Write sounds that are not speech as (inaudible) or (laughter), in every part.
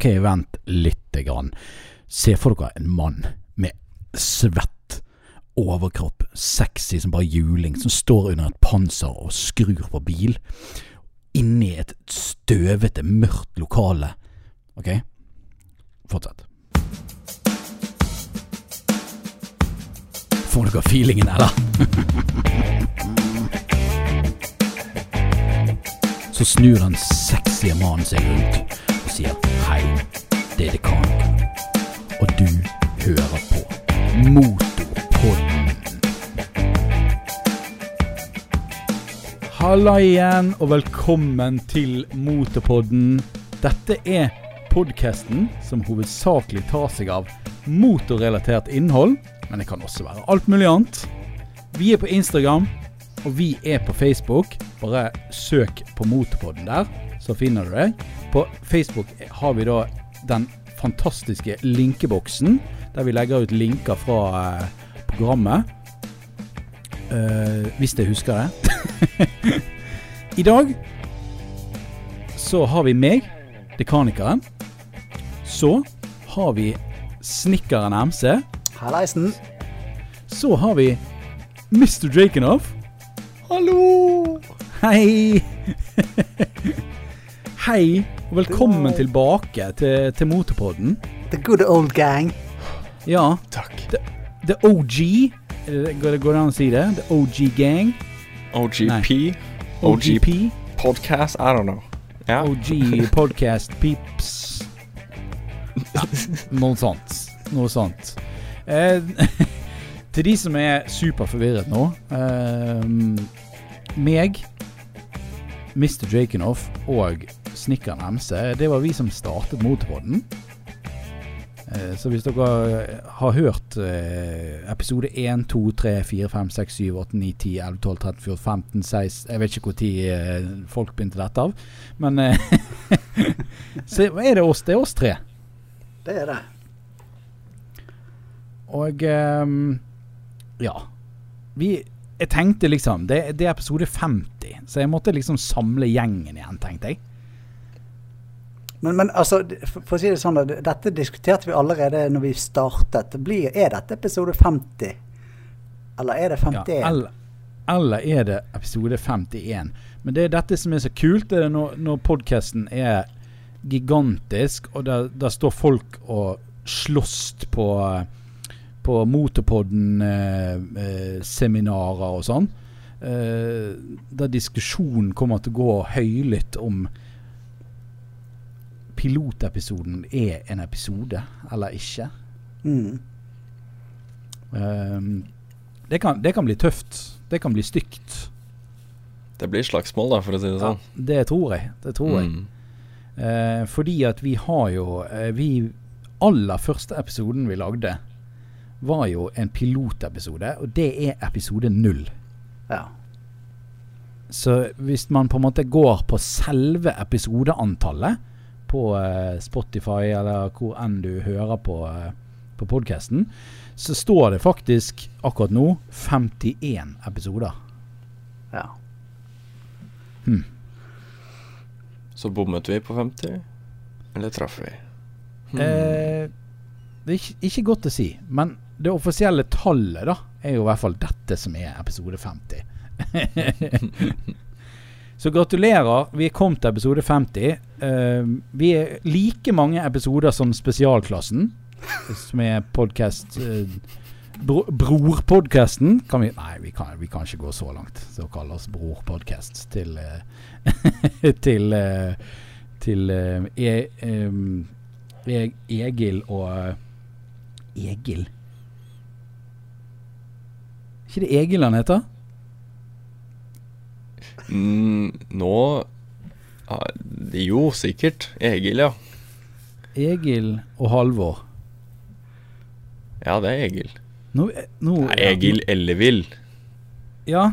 Ok, vent lite grann. Se for dere en mann med svett overkropp, sexy som bare juling, som står under et panser og skrur på bil. Inni et støvete, mørkt lokale. Ok, fortsett. Får dere feelingen, eller? (laughs) Så snur den sexy mannen seg rundt og sier hei, det er dekanen. Og du hører på Motorpodden. Halla igjen, og velkommen til Motorpodden. Dette er podkasten som hovedsakelig tar seg av motorrelatert innhold, men det kan også være alt mulig annet. Vi er på Instagram, og vi er på Facebook. Bare søk på Motorpodden der, så finner du det. På Facebook har vi da den fantastiske linkeboksen, der vi legger ut linker fra eh, programmet. Uh, hvis jeg husker det. (laughs) I dag så har vi meg, dekanikeren. Så har vi snekkeren MC. Hallaisen. Så har vi Mr. Drakenhoff. Hallo! Hei! (laughs) Hei, og velkommen tilbake til, til Motorpodden. The good old gang. Ja, Takk. the OG. Er Går det går det an å si det? The OG gang. OGP. OG OGP. podcast, I don't know. Yeah. OG podcast peeps. Ja, (laughs) noe sånt. Noe sånt. Eh, (laughs) til de som er superforvirret nå eh, Meg, Mr. Jakenoff og Snikkeren MC, det var vi som startet Motorpodden. Eh, så hvis dere har hørt eh, episode 1, 2, 3, 4, 5, 6, 7, 8, 9, 10, 11, 12, 13, 14, 15, 16 Jeg vet ikke når eh, folk begynte dette av. Men eh, (laughs) Så er det oss. Det er oss tre. Det er det. Og ehm, ja. Vi Jeg tenkte liksom det, det er episode 50, så jeg måtte liksom samle gjengen igjen, tenkte jeg. Men, men altså, for å si det sånn, dette diskuterte vi allerede når vi startet. Blir, er dette episode 50? Eller er det Ja, 51? eller, eller er det episode 51? Men det er dette som er så kult, det er når, når podkasten er gigantisk, og der, der står folk og slåss på på Motorpodden-seminarer og sånn. Eh, der diskusjonen kommer til å gå høylytt om pilotepisoden er en episode eller ikke. Mm. Um, det, kan, det kan bli tøft. Det kan bli stygt. Det blir slagsmål, da, for å si det Ja, sånn. det tror jeg. Det tror jeg. Mm. Eh, fordi at vi har jo eh, Vi aller første episoden vi lagde, var jo en pilotepisode, og det er episode null. Ja. Så hvis man på en måte går på selve episodeantallet på eh, Spotify eller hvor enn du hører på, eh, på podkasten, så står det faktisk akkurat nå 51 episoder. ja. Så bommet vi på 50? Eller traff vi? Hmm. Eh, det er ikke, ikke godt å si, men det offisielle tallet da er jo i hvert fall dette som er episode 50. (laughs) Så gratulerer. Vi er kommet til episode 50. Uh, vi er like mange episoder som Spesialklassen, som er podkast uh, bro, Brorpodkasten. Nei, vi kan, vi kan ikke gå så langt Så å kalle oss Brorpodkast til uh, (laughs) Til eh, Til eh, e, um, Egil og eh, Egil? Ikke det Egil han heter? Mm, nå ja, Jo, sikkert. Egil, ja. Egil og Halvor. Ja, det er Egil. Nå, nå, Nei, Egil Ellevill. Ja,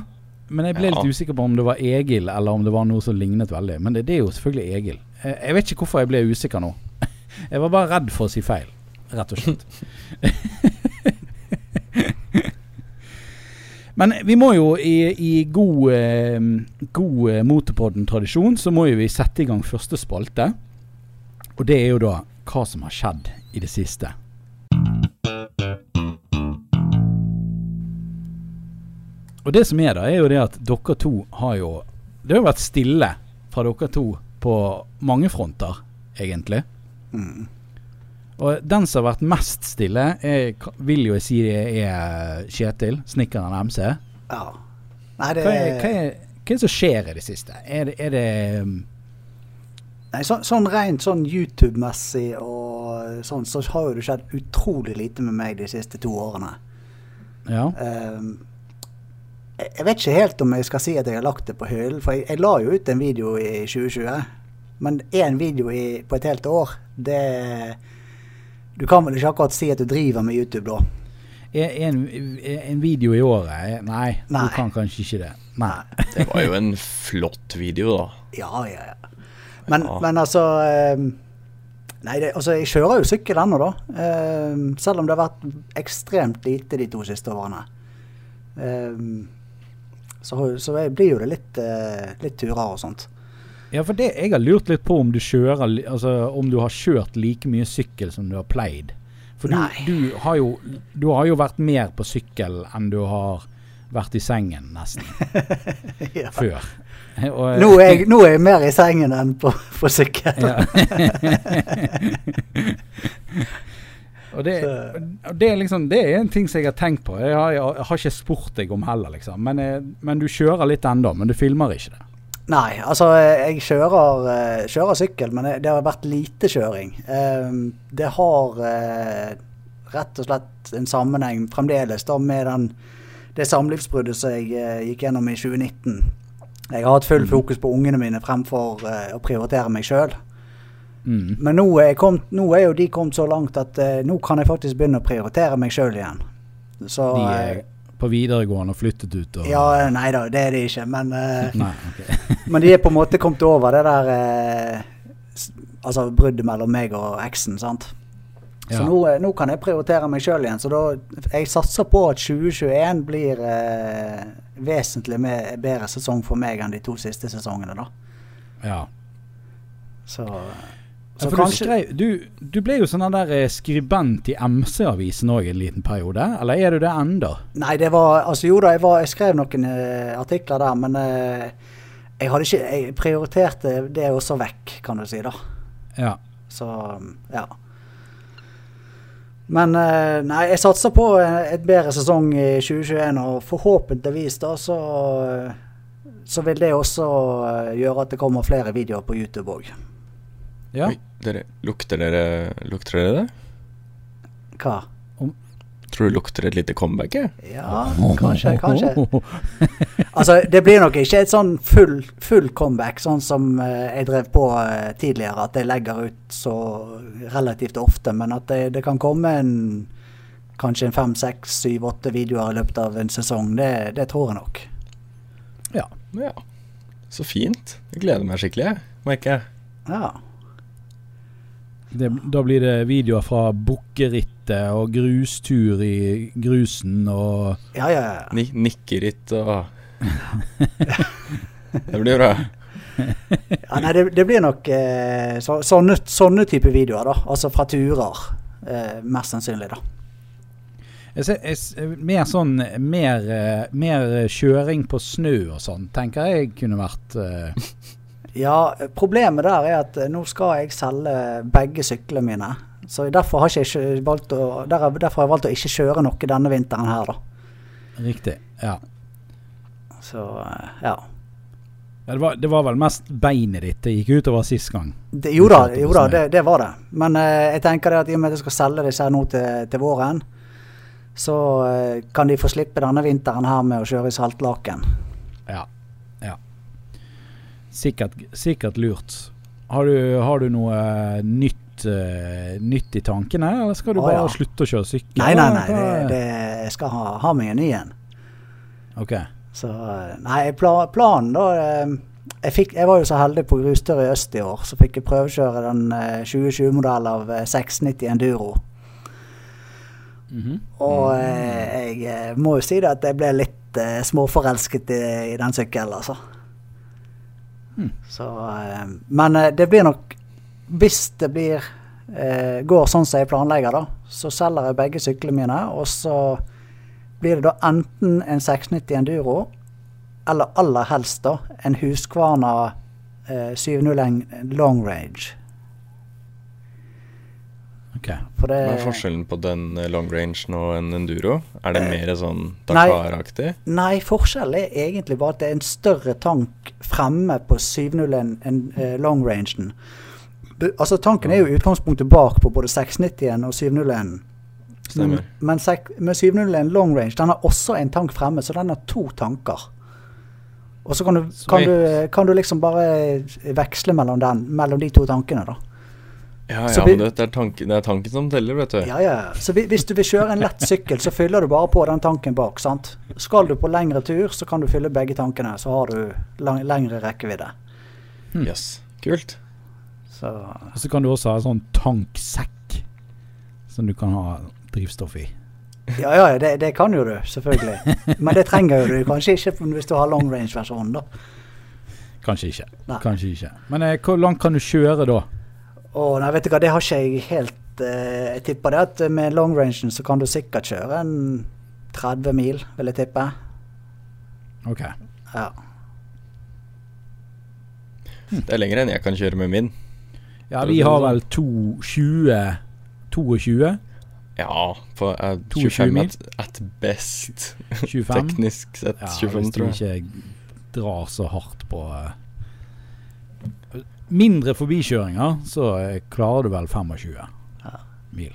men jeg ble litt usikker på om det var Egil, eller om det var noe som lignet veldig. Men det, det er jo selvfølgelig Egil. Jeg, Jeg vet ikke hvorfor jeg ble usikker nå. (laughs) Jeg var bare redd for å si feil, rett og slett. (laughs) Men vi må jo i, i god, eh, god eh, Motorpodden-tradisjon, så må jo vi sette i gang første spalte. Og det er jo da hva som har skjedd i det siste. Og det som er da, er jo det at dere to har jo Det har jo vært stille fra dere to på mange fronter, egentlig. Mm. Og den som har vært mest stille, er, vil jo jeg si det er Kjetil, snekkeren MC. Ja. Nei, det Hva er, hva, er, hva er det som skjer i det siste? Er det, er det um, Nei, så, sånn rent sånn YouTube-messig og sånn, så har jo det skjedd utrolig lite med meg de siste to årene. Ja. Um, jeg, jeg vet ikke helt om jeg skal si at jeg har lagt det på hyllen, for jeg, jeg la jo ut en video i 2020. Men én video i, på et helt år, det Du kan vel ikke akkurat si at du driver med YouTube da? En, en video i året? Nei, Nei. du kan kanskje ikke det. Nei. Det var jo en flott video, da. Ja, ja, ja. Men, Ja. men altså ehm, Nei, det, altså jeg kjører jo sykkel ennå, da. Ehm, selv om det har vært ekstremt lite de to siste årene. Ehm, så, så blir jo det litt, eh, litt turer og sånt. Ja, for det, jeg har lurt litt på om du kjører Altså om du har kjørt like mye sykkel som du har pleid. For du, du, har jo, du har jo vært mer på sykkel enn du har vært i sengen, nesten, (laughs) Ja. før. Og, Nå, er jeg, nå er jeg mer i sengen enn på, på sykkel. Ja. (laughs) og det, og det, er liksom, det er en ting som jeg har tenkt på. Jeg har, jeg har ikke spurt deg om heller, liksom. Men, eh, men du kjører litt ennå, men du filmer ikke det. Nei, altså jeg kjører, eh, kjører sykkel, men det, har vært lite kjøring. Ehm, det har eh, rett og slett en sammenheng fremdeles da med den, det samlivsbruddet som jeg eh, gikk gjennom i 2019. Jeg har hatt full Mhm. fokus på ungene mine fremfor å prioritere meg sjøl. Mm. Men nå er, jeg kommet, nå er jo de kommet så langt at nå kan jeg faktisk begynne å prioritere meg sjøl igjen. Så De er på videregående og flyttet ut og Ja, nei da, det er de ikke. Men eh, Nei. (laughs) Men de er på en måte kommet over det der eh, Altså bruddet mellom meg og eksen, sant. Så Ja. nå, eh, nå kan jeg prioritere meg sjøl igjen. Så da Jeg satser på at 2021 blir eh, vesentlig mer, bedre sesong for meg enn de to siste sesongene, da. ja. Så, Ja, du, skrev, du, du ble jo sånn der eh, skribent i MC-avisen òg en liten periode, eller er du det enda? Nei, det var Altså jo da, jeg, var, jeg skrev noen uh, artikler der, men uh, jeg hadde ikke Jeg prioriterte det også vekk, kan du si, da. Ja. Så ja. Men uh, nei, jeg satser på et bedre sesong i 2021, og forhåpentligvis da så så vil det også gjøre at det kommer flere videoer på YouTube òg. ja. Dere, lukter dere Lukter dere det? Hva? Tror du lukter et lite comeback? jeg? Ja, kanskje, kanskje. Altså, det blir nok ikke et sånn full, full comeback, sånn som eh, jeg drev på eh, tidligere, at jeg legger ut så relativt ofte, men at det, det kan komme en kanskje en fem, seks, syv, åtte videoer i løpet av en sesong, det, det tror jeg nok. ja. Ja. Så fint. Jeg gleder meg skikkelig, merker jeg. Ja. Det, da blir det videoer fra bukkerittet og grustur i grusen og Ja, ja, ja. Ni nikkeritt og Det blir bra. ja nei, det, det blir nok eh, så, sånne, sånne type videoer, da. Altså fra turer, eh, mest sannsynlig, da. jeg ser, jeg, Mer sånn mer, eh, mer kjøring på snø og sånn, tenker jeg kunne vært eh, Ja, problemet der er at eh, nå skal jeg selge begge syklene mine. Så derfor har jeg valgt å, derfor har jeg valgt å ikke kjøre noe denne vinteren her, da. riktig. Ja. Så eh, ja. Ja, Det var, det var vel mest beinet ditt det gikk utover sist gang. Det, jo da, jo da det, det var det. Men eh, jeg tenker det at i og med at jeg skal selge disse her nå til, til våren, så eh, kan de få slippe denne vinteren her med å kjøre i saltlaken. Ja. Sikkert, sikkert lurt. Har du, har du noe eh, nytt, eh, nytt i tankene, eller skal du bare bare ja. slutte å kjøre sykkel? Nei, nei, nei, det, det, jeg skal ha, ha meg en ny en. Ok. Så eh, nei, pla, planen da jeg, fikk, jeg var jo så heldig på grustur i øst i år, så fikk jeg prøvekjøre den eh, 2020-modell av eh, 690 Enduro. Mhm. Og jeg, jeg må jo si det at jeg ble litt småforelsket i, i den sykkelen, altså. Hmm. Så, eh, men eh, det blir nok Hvis det blir eh, går sånn som jeg planlegger, da, så selger jeg begge syklene mine. Og så blir det da enten en 690 Enduro, eller aller helst da en Husqvarna eh, 701 long range. Ok. For det, Hva er forskjellen på den eh, long range og en enduro? Er det Eh, mer sånn nei. Dakar-aktig? Nei, forskjellen er egentlig bare at det er en større tank fremme på 701 enn eh, long rangen. Altså Tanken er jo utgangspunktet bak på både 690 og 701. Stemmer. Men med 701 long range den har også en tank fremme, så den har to tanker. Og så kan du, kan du, kan du liksom bare veksle mellom, den, mellom de to tankene, da. Ja, ja, vi- men det er, tanken, det er tanken som teller, vet du. Ja, ja. Så vi, hvis du vil kjøre en lett sykkel, så fyller du bare på den tanken bak. sant? Skal du på lengre tur, så kan du fylle begge tankene, så har du lang, lengre rekkevidde. Yes. Kult. Så Og så kan du også ha en sånn tanksekk som du kan ha drivstoff i. Ja, ja, det, det kan jo du, selvfølgelig. Men det trenger jo du kanskje ikke hvis du har long range-versjonen, da. Kanskje ikke. Nei. Kanskje ikke. Men eh, hvor langt kan du kjøre da? Å, nei, vet du hva, det har ikke jeg helt eh, Jeg tipper det at med long rangen så kan du sikkert kjøre en 30 mil, vil jeg tippe. Ok. Ja. Det er lenger enn jeg kan kjøre med min. Ja, vi har vel to 20 22? Ja, på uh, 25 mil? at, at best. 25? (laughs) Teknisk sett Ja, 25, hvis du ikke drar så hardt på eh, Mindre forbikjøringer, så klarer du vel 25 Ja. mil.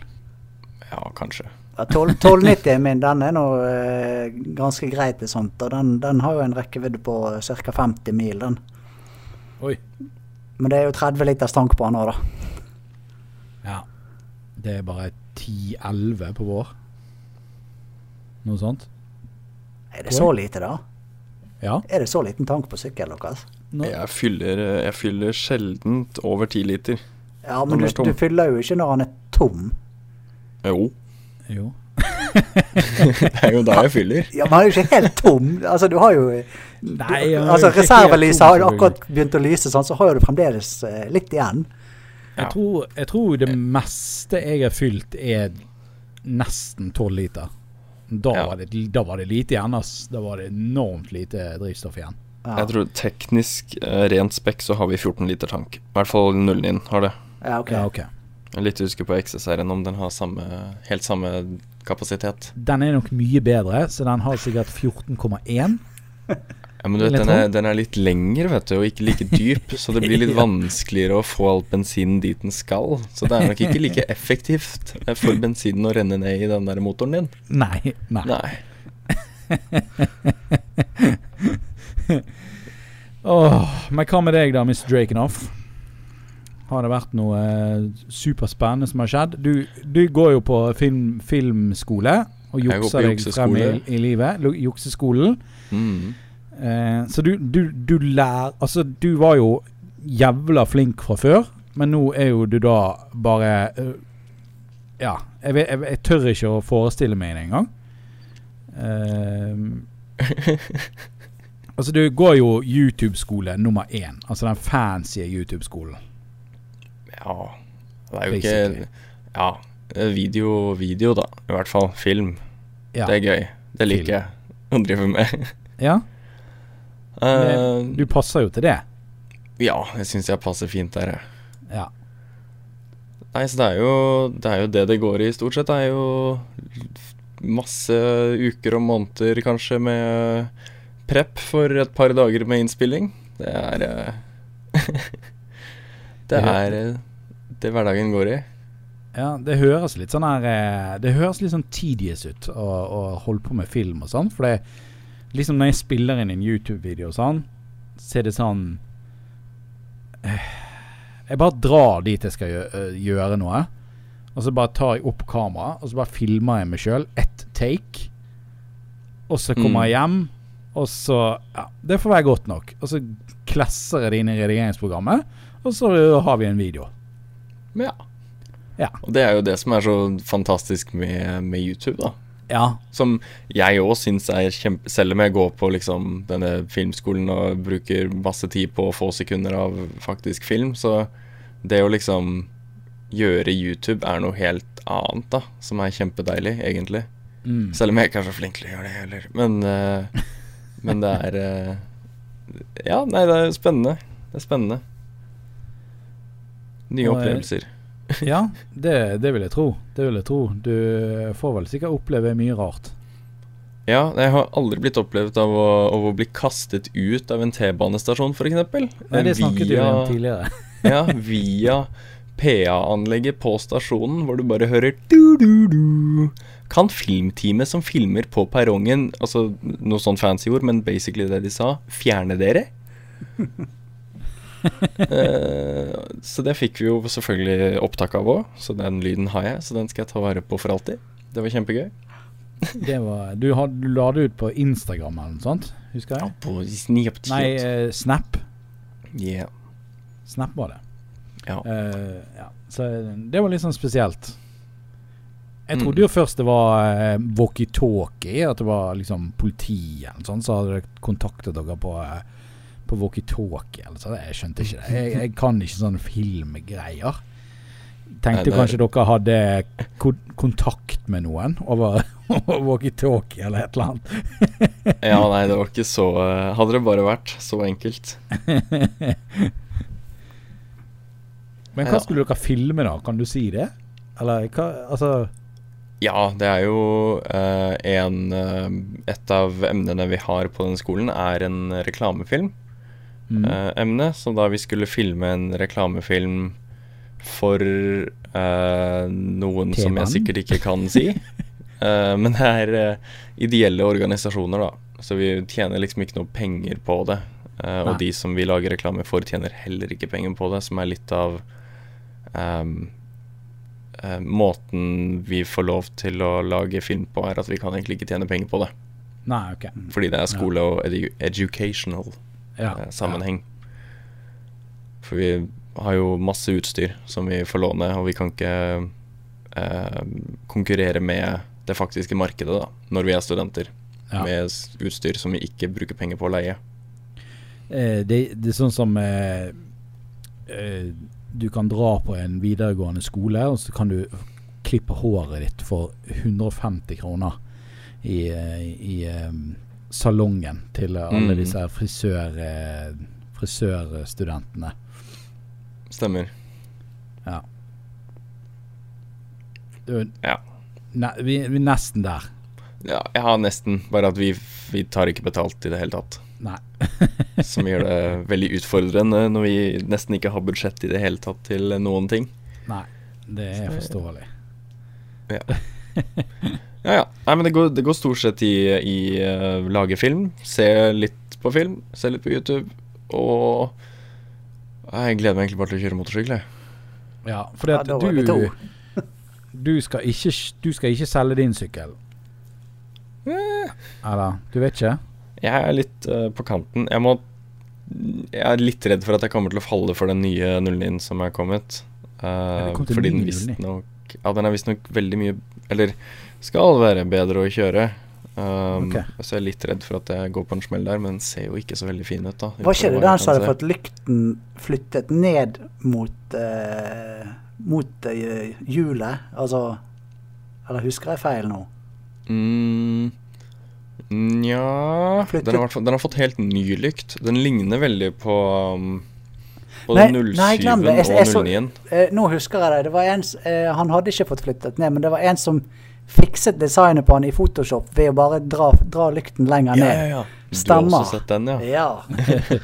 Ja, kanskje. Ja, 12 1290 min, den er nå eh, ganske greit til sånt. Og den, den har jo en rekkevidde på ca. 50 mil, den. Oi. Men det er jo 30 liters tank på den òg, da. Ja. Det er bare 10-11 på vår. Noe sånt? Er det så lite, da? Ja. Er det så liten tank på sykkelen deres? Nå, Jeg fyller, jeg fyller sjeldent over 10 liter. Ja, men du, du fyller jo ikke når han er tom. Jo, jo. (laughs) det er jo da jeg fyller. Ja, Men han er jo ikke helt tom. Altså, du har jo Nei, du, Altså, reservelyset har akkurat begynt å lyse, sånn, så har jo du fremdeles eh, litt igjen. Jeg, Ja. tror, jeg tror det meste jeg har fylt, er nesten 12 liter. Da, Ja. var det, da var det lite igjen. ass. Da var det enormt lite drivstoff igjen. Ja, Jeg tror teknisk, eh, rent spekk, så har vi 14 liter tank. I hvert fall 09 har det. ja ok. Ja, okay. Jeg er litt usikker på XSR-en, om den har samme, helt samme kapasitet. Den er nok mye bedre, så den har sikkert 14,1. Ja, men du vet, den er, den er litt lengre, vet du, og ikke like dyp, så det blir litt (laughs) vanskeligere å få all bensinen dit den skal. Så det er nok ikke like effektivt eh, for bensinen å renne ned i den der motoren din. Nei. nei. Nei. (laughs) (laughs) Åh, men hva med deg da, Mr. Drakenoff? Har det vært noe eh, superspennende som har skjedd? Du, du går jo på film, filmskole og jukser deg frem i, i livet. Jukseskolen. Mm. Eh, så du, du, du lærer Altså, du var jo jævla flink fra før, men nå er jo du da bare uh, Ja, jeg, jeg, jeg tør ikke å forestille meg det engang. (laughs) Eh, altså, du går jo YouTube-skole nummer én. Altså den fancy YouTube-skolen. Ja, det er jo Basically. ikke Ja, video video, video da, i hvert fall. Film. Ja. Det er gøy. Det liker Film. jeg å drive med. (laughs) ja. Men Du passer jo til det. ja, jeg syns jeg passer fint der, jeg. Ja. Nei, så det er jo det er jo det det går i, stort sett. Det er jo masse uker og måneder kanskje med prep for et par dager med innspilling. Det er eh, (laughs) Det er eh, det hverdagen går i. Ja, det høres litt sånn her eh, Det høres litt sånn tedious ut å, å holde på med film og sånn. For det liksom når jeg spiller inn en YouTube-video og sånn, så er det sånn Jeg bare drar dit jeg skal gjø øh, gjøre noe. Og så bare tar jeg opp kamera, og så bare filmer jeg meg sjøl. Ett take. Og så kommer Mm. jeg hjem, og så Ja, det får være godt nok. Og så klasser jeg det inn i redigeringsprogrammet, og så har vi en video. Ja. Ja. Og det er jo det som er så fantastisk med, med YouTube, da. Ja. Som jeg òg syns er kjempe Selv om jeg går på liksom denne filmskolen og bruker masse tid på få sekunder av faktisk film, så det å liksom gjøre YouTube er noe helt annet, da. Som er kjempedeilig, egentlig. Mm. Selv om jeg ikke er så flink til å gjøre det heller. Men, eh, men det er eh, Ja, nei, det er spennende. Det er spennende. Nye Og, opplevelser. (laughs) Ja, det, det vil jeg tro. Det vil jeg tro. Du får vel sikkert oppleve mye rart. Ja, jeg har aldri blitt opplevd av å, av å bli kastet ut av en T-banestasjon, f.eks. Nei, det snakket du om tidligere. (laughs) ja, via PA-anlegget på stasjonen, hvor du bare hører du-du-du. Kan filmteamet som filmer på perrongen, altså noe sånn fancy ord, men basically det de sa, fjerne dere? (laughs) Eh, så det fikk vi jo selvfølgelig opptak av òg, så den lyden har jeg. Så den skal jeg ta vare på for alltid. Det var kjempegøy. (laughs) Det var, du, had, du la det ut på Instagram eller noe sånt, husker jeg? Ja, på Snapchat. Nei, eh, Snap. Yeah. Snap var det. Ja. Eh, ja. Så det var litt sånn spesielt. Jeg trodde jo først det var eh, walkietalkie, at det var liksom politiet eller sånn, så hadde dere kontaktet dere på, eh, på walkietalkie. eller sånn. Jeg skjønte ikke det. Jeg, jeg kan ikke sånne filmgreier. Tenkte Nei, kanskje dere hadde ko kontakt med noen over, (laughs) over walkietalkie eller et eller annet. (laughs) ja, nei, det var ikke så eh, Hadde det bare vært så enkelt. (laughs) Men hva Ja. skulle dere filme, da? Kan du si det? Eller hva Altså Ja, det er jo eh, en eh, Et av emnene vi har på den skolen, er en reklamefilm. mm. eh, emne, så da vi skulle filme en reklamefilm for eh, noen som jeg sikkert ikke kan si. (laughs) Eh, men det er eh, ideelle organisasjoner, da. Så vi tjener liksom ikke noe penger på det. Eh, og de som vi lager reklame for, tjener heller ikke penger på det, som er litt av eh, Måten vi får lov til å lage film på, er at vi kan egentlig ikke tjene penger på det. Nei, ok. Fordi det er skole- og edu educational Ja, eh, sammenheng. For vi har jo masse utstyr som vi får låne, og vi kan ikke eh, konkurrere med det faktiske markedet da, når vi er studenter. Ja. Med utstyr som vi ikke bruker penger på å leie. Eh, det, det er sånn som eh, eh, Du kan dra på en videregående skole, og så kan du klippe håret ditt for 150 kroner i, i eh, salongen til alle Mm. disse frisør, eh, frisørstudentene. Stemmer. Ja. Du, Ja. Ne, vi, vi er nesten der. Ja, har nesten. Bare at vi, vi tar ikke betalt i det hele tatt. Nei. (laughs) Som gjør det veldig utfordrende når vi nesten ikke har budsjett i det hele tatt til noen ting. Nei, det er forståelig. Ja, ja. Nei, men det går, det går stort sett i, i uh, lage film. Se litt på film, se litt på YouTube. Og jeg gleder meg egentlig bare til å kjøre motorsykkel. jeg. Ja, fordi Ja, at da du, (laughs) du, skal ikke, du skal ikke selge din sykkel. Eh. Eller, du vet ikke? Jeg er litt uh, på kanten. Jeg må Jeg er litt redd for at jeg kommer til å falle for den nye 09 som er kommet. Uh, en fordi den 09? visstnok Ja, den er visstnok veldig mye Eller skal være bedre å kjøre. Um, okay. Så jeg er litt redd for at jeg går på en smell der, men den ser jo ikke så veldig fin ut, da. Hva skjedde da han sa det for at lykten flyttet ned mot uh, Mot eh, hjulet? Altså Eller husker jeg feil nå? Mm, Nja den, har i hvert fall- den har fått helt ny lykt. Den ligner veldig på um, På Nei, 07 nei. Jeg- jeg og 09-en. Eh, nå husker jeg det. det var en, eh, han hadde ikke fått flyttet ned, men det var en som fikset designet på han i Photoshop ved å bare dra, dra lykten lenger Ja, ned. ja, ja. Du har også sett den, ja. Ja. (laughs)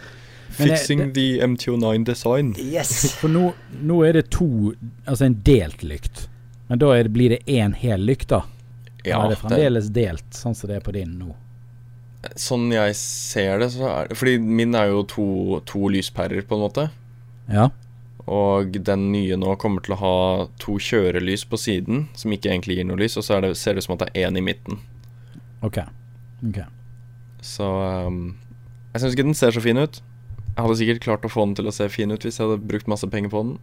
Fixing det- the MTO9 design. Yes. (laughs) For nå, nå er det to Altså en delt lykt. Men da er det, blir det én hel lykt, da? Ja, Eller er det det, fremdeles delt, sånn som det er på din nå? sånn jeg ser det, så er det Fordi min er jo to, to lyspærer, på en måte. Ja. Og den nye nå kommer til å ha to kjørelys på siden, som ikke egentlig gir noe lys, og så det, ser det ut som at det er én i midten. OK. ok Så um, jeg syns ikke den ser så fin ut. Jeg hadde sikkert klart å få den til å se fin ut hvis jeg hadde brukt masse penger på den.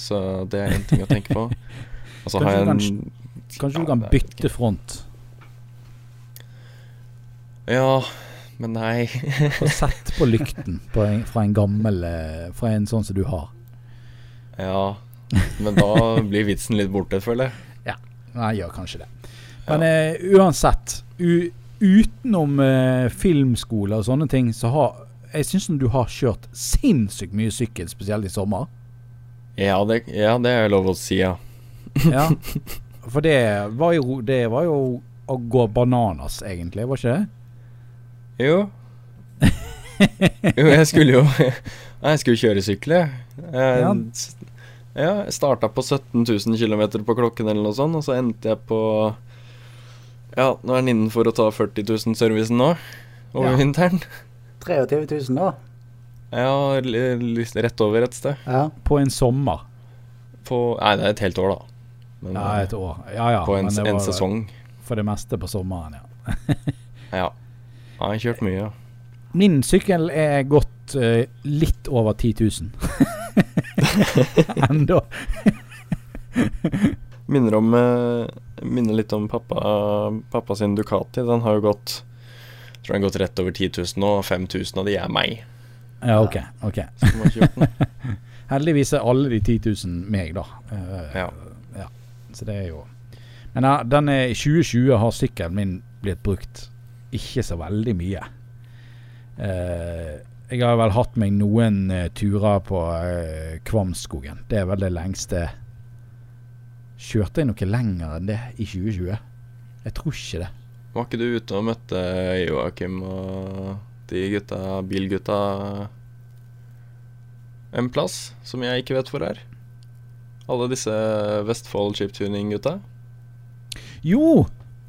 Så det er en ting å tenke på. (laughs) Og så har jeg en Kanskje Ja, du kan bytte front? Ja, men nei. (laughs) Få sett på lykten på en, fra en gammel eh, Fra en sånn som du har. ja. Men da blir vitsen litt borte, føler jeg. Nei, gjør kanskje det. Men eh, uansett, utenom uh, filmskole og sånne ting, så har jeg syns du har kjørt sinnssykt mye sykkel, spesielt i sommer. Ja, det, ja, det er lov å si, ja. Ja. (laughs) For det var jo Det var jo å gå bananas, egentlig, var ikke det? Jo. jo, jeg skulle jo Jeg skulle kjøre sykkel, jeg. Ja. ja, jeg starta på 17 000 km på klokken eller noe sånt, og så endte jeg på Ja, nå er den innenfor å ta 40 000 servicen nå, over Ja. vinteren. 23 000, da. Ja, rett over et sted. Ja. På en sommer. På Nei, det er et helt år, da. Men Ja, eh, et år. Ja ja. på en, men det en var sesong. For det meste på sommeren, ja. (laughs) Ja. Jeg har kjørt mye. Min sykkel er gått uh, litt over 10 000. (laughs) Enda. (laughs) Minner om uh, Minner litt om pappa, pappa sin Ducati. Den har jo gått jeg tror den har gått rett over 10 000 og 5000 av de er meg. Ja, OK. ok. Heldigvis er alle de 10 000 meg, da. Uh, Ja. Så det er jo Men ja, den er, i 2020 har sykkelen min blitt brukt ikke så veldig mye. Eh, jeg har vel hatt meg noen eh, turer på eh, Kvamskogen. Det er vel det lengste Kjørte jeg noe lenger enn det i 2020? Jeg tror ikke det. Var ikke du ute og møtte Joakim og de gutta, bilgutta en plass som jeg ikke vet hvor er? Alle disse Vestfold chiptuning-gutta? Jo!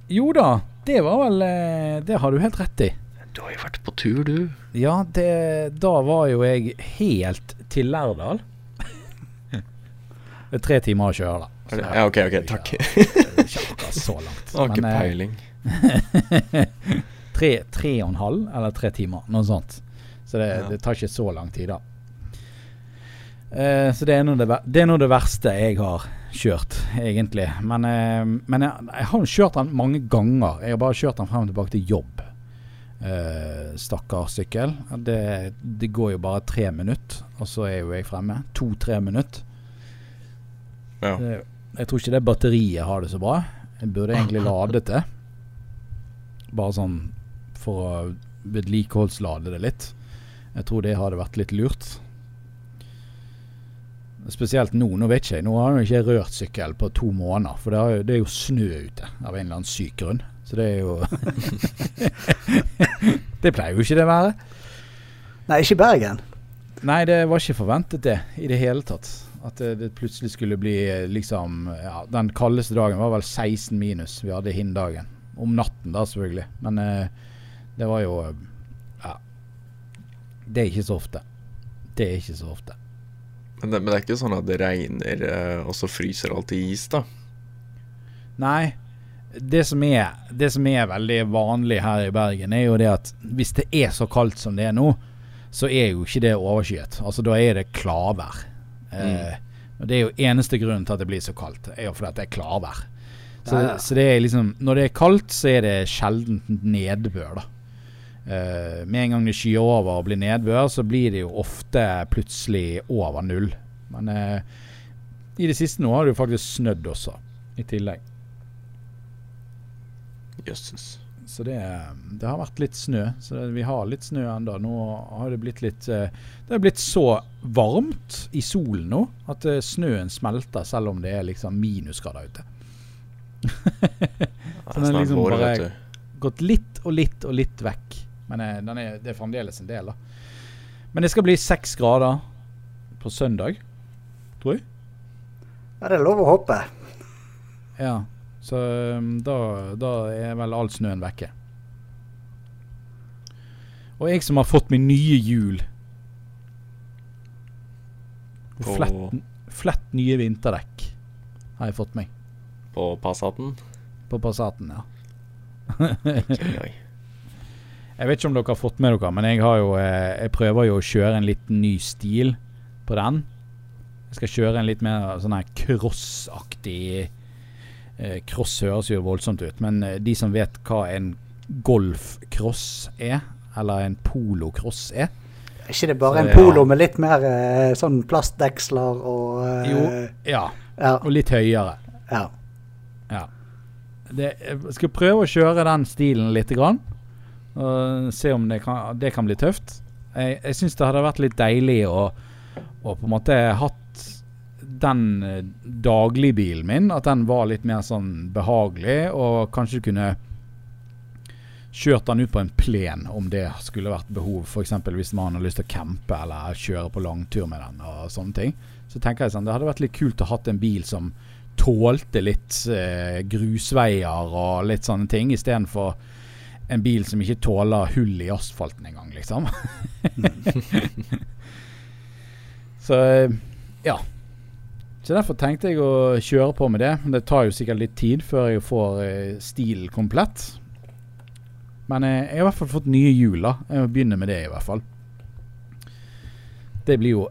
Jo da! Det var vel eh, Det har du helt rett i. Du har jo vært på tur, du. Ja, det, da var jo jeg helt til Lærdal. Det (laughs) er tre timer å kjøre, da. Ja, ok, ok, takk. Ikke, så langt. (laughs) Har ikke eh, peiling. (laughs) tre, tre og en halv eller tre timer, noe sånt. Så det, Ja. det tar ikke så lang tid, da. Eh, så det er, det, det er nå det verste jeg har kjørt, egentlig. Men, eh, men jeg, jeg har jo kjørt den mange ganger. Jeg har bare kjørt den frem og tilbake til jobb. Eh, Stakkars sykkel. Det, det går jo bare tre minutter, og så er jo jeg fremme. To-tre minutter. Ja. Det, jeg tror ikke det batteriet har det så bra. Jeg burde egentlig (laughs) lade det. Bare sånn for å vedlikeholdslade det litt. Jeg tror det hadde vært litt lurt. Spesielt nå. Nå vet ikke jeg. Nå har jeg ikke rørt sykkel på to måneder. For det er, jo, det er jo snø ute av en eller annen syk grunn. Så det er jo (laughs) Det pleier jo ikke det å være. Nei, ikke i Bergen. Nei, det var ikke forventet det i det hele tatt. At det, det plutselig skulle bli eh, liksom ja, Den kaldeste dagen var vel 16 minus vi hadde hinndagen. Om natten, da, selvfølgelig. Men eh, det var jo eh, Ja. Det er ikke så ofte. Det er ikke så ofte. Men det, men det er ikke sånn at det regner, eh, og så fryser alt i is, da? Nei. Det som, er, det som er veldig vanlig her i Bergen, er jo det at hvis det er så kaldt som det er nå, så er jo ikke det overskyet. Altså Da er det klarvær. Eh, og Det er jo eneste grunnen til at det blir så kaldt, er jo fordi at det er klarvær. Så, Ja, ja. så det er liksom Når det er kaldt, så er det sjelden nedbør, da. Eh, med en gang det skyer over og blir nedbør, så blir det jo ofte plutselig over null. Men uh, i det siste nå har det jo faktisk snødd også, i tillegg. Jøsses. Så det, det har vært litt snø. Så det, vi har litt snø ennå. Nå har det blitt litt uh, Det har blitt så varmt i solen nå at snøen smelter selv om det er liksom minusgrader ute. (laughs) Så er den snart liksom bare- Gått litt og litt og litt vekk. Men eh, den er, det er fremdeles en del, da. Men det skal bli seks grader på søndag, tror jeg. Ja, det er lov å håpe. Ja. Så um, da, da er vel all snøen vekke. Og jeg som har fått min nye hjul og flett, flett nye vinterdekk har jeg fått meg På Passaten. på Passaten, ja. Jeg vet ikke om dere har fått med dere, men jeg, har jo, eh, jeg prøver jo å kjøre en litt ny stil på den. Jeg skal kjøre en litt mer sånn her cross-aktig eh, Cross høres jo voldsomt ut, men eh, de som vet hva en golfcross er, eller en polocross er, Er ikke det bare så, en polo ja. med litt mer sånn plastdeksler og Jo, ja. ja. Og litt høyere. Ja. ja. Det, jeg skal prøve å kjøre den stilen litt grann. Og se om det kan, det kan bli tøft. Jeg, jeg syns det hadde vært litt deilig å, å på en måte hatt den eh, dagligbilen min, at den var litt mer sånn behagelig, og kanskje kunne kjørt den ut på en plen om det skulle vært behov. F.eks. hvis man har lyst til å campe eller kjøre på langtur med den. og sånne ting. Så tenker jeg sånn, Det hadde vært litt kult å ha en bil som tålte litt eh, grusveier og litt sånne ting, istedenfor en bil som ikke tåler hull i asfalten engang, liksom. (laughs) Så eh, ja. Så Derfor tenkte jeg å kjøre på med det. Det tar jo sikkert litt tid før jeg får stilen stil komplett. Men eh, jeg har i hvert fall fått nye hjul. Jeg må begynne med det, i hvert fall. Det blir jo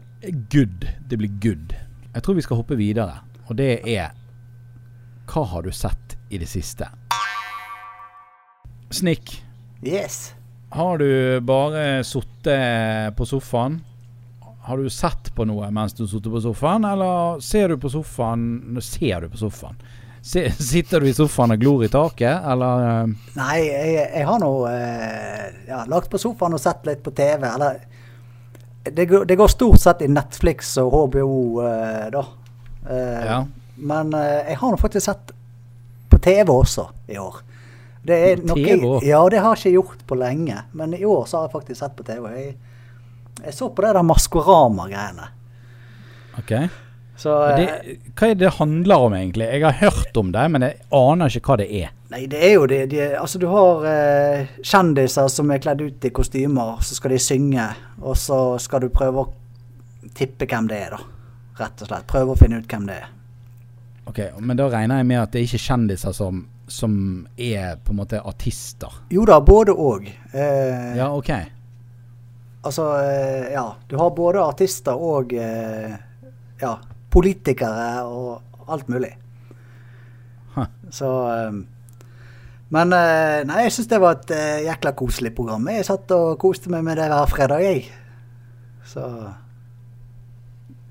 good. Det blir good. Jeg tror vi skal hoppe videre. Og det er Hva har du sett i det siste? Snick. Yes. Har du bare sittet på sofaen? Har du sett på noe mens du sitter på sofaen, eller ser du på sofaen Ser du på sofaen? Sitter du i sofaen og glor i taket, eller? Eh? Nei, jeg, jeg har nå eh, ja, lagt på sofaen og sett litt på TV. Eller det, det går stort sett i Netflix og HBO, eh, da. Ja. Men jeg har nå faktisk sett på TV også i år. Det er noe, TV? Ja, det har jeg ikke gjort på lenge. Men i år så har jeg faktisk sett på TV. Jeg, jeg så på det der Maskorama-greiene. Ok. Så, det, eh, hva er det det handler om, egentlig? Jeg har hørt om det, men jeg aner ikke hva det er. Nei, det er jo det. De, altså, du har eh, kjendiser som er kledd ut i kostymer, så skal de synge. Og så skal du prøve å tippe hvem det er, da. Rett og slett. Prøve å finne ut hvem det er. Ok, Men da regner jeg med at det er ikke kjendiser som, som er på en måte artister? Jo da, både òg. Eh, ja, ok. Altså, eh, ja. Du har både artister og eh, ja, politikere og alt mulig. Huh. Så um, Men uh, nei, jeg syns det var et uh, jækla koselig program. Jeg satt og koste meg med det hver fredag, jeg. Så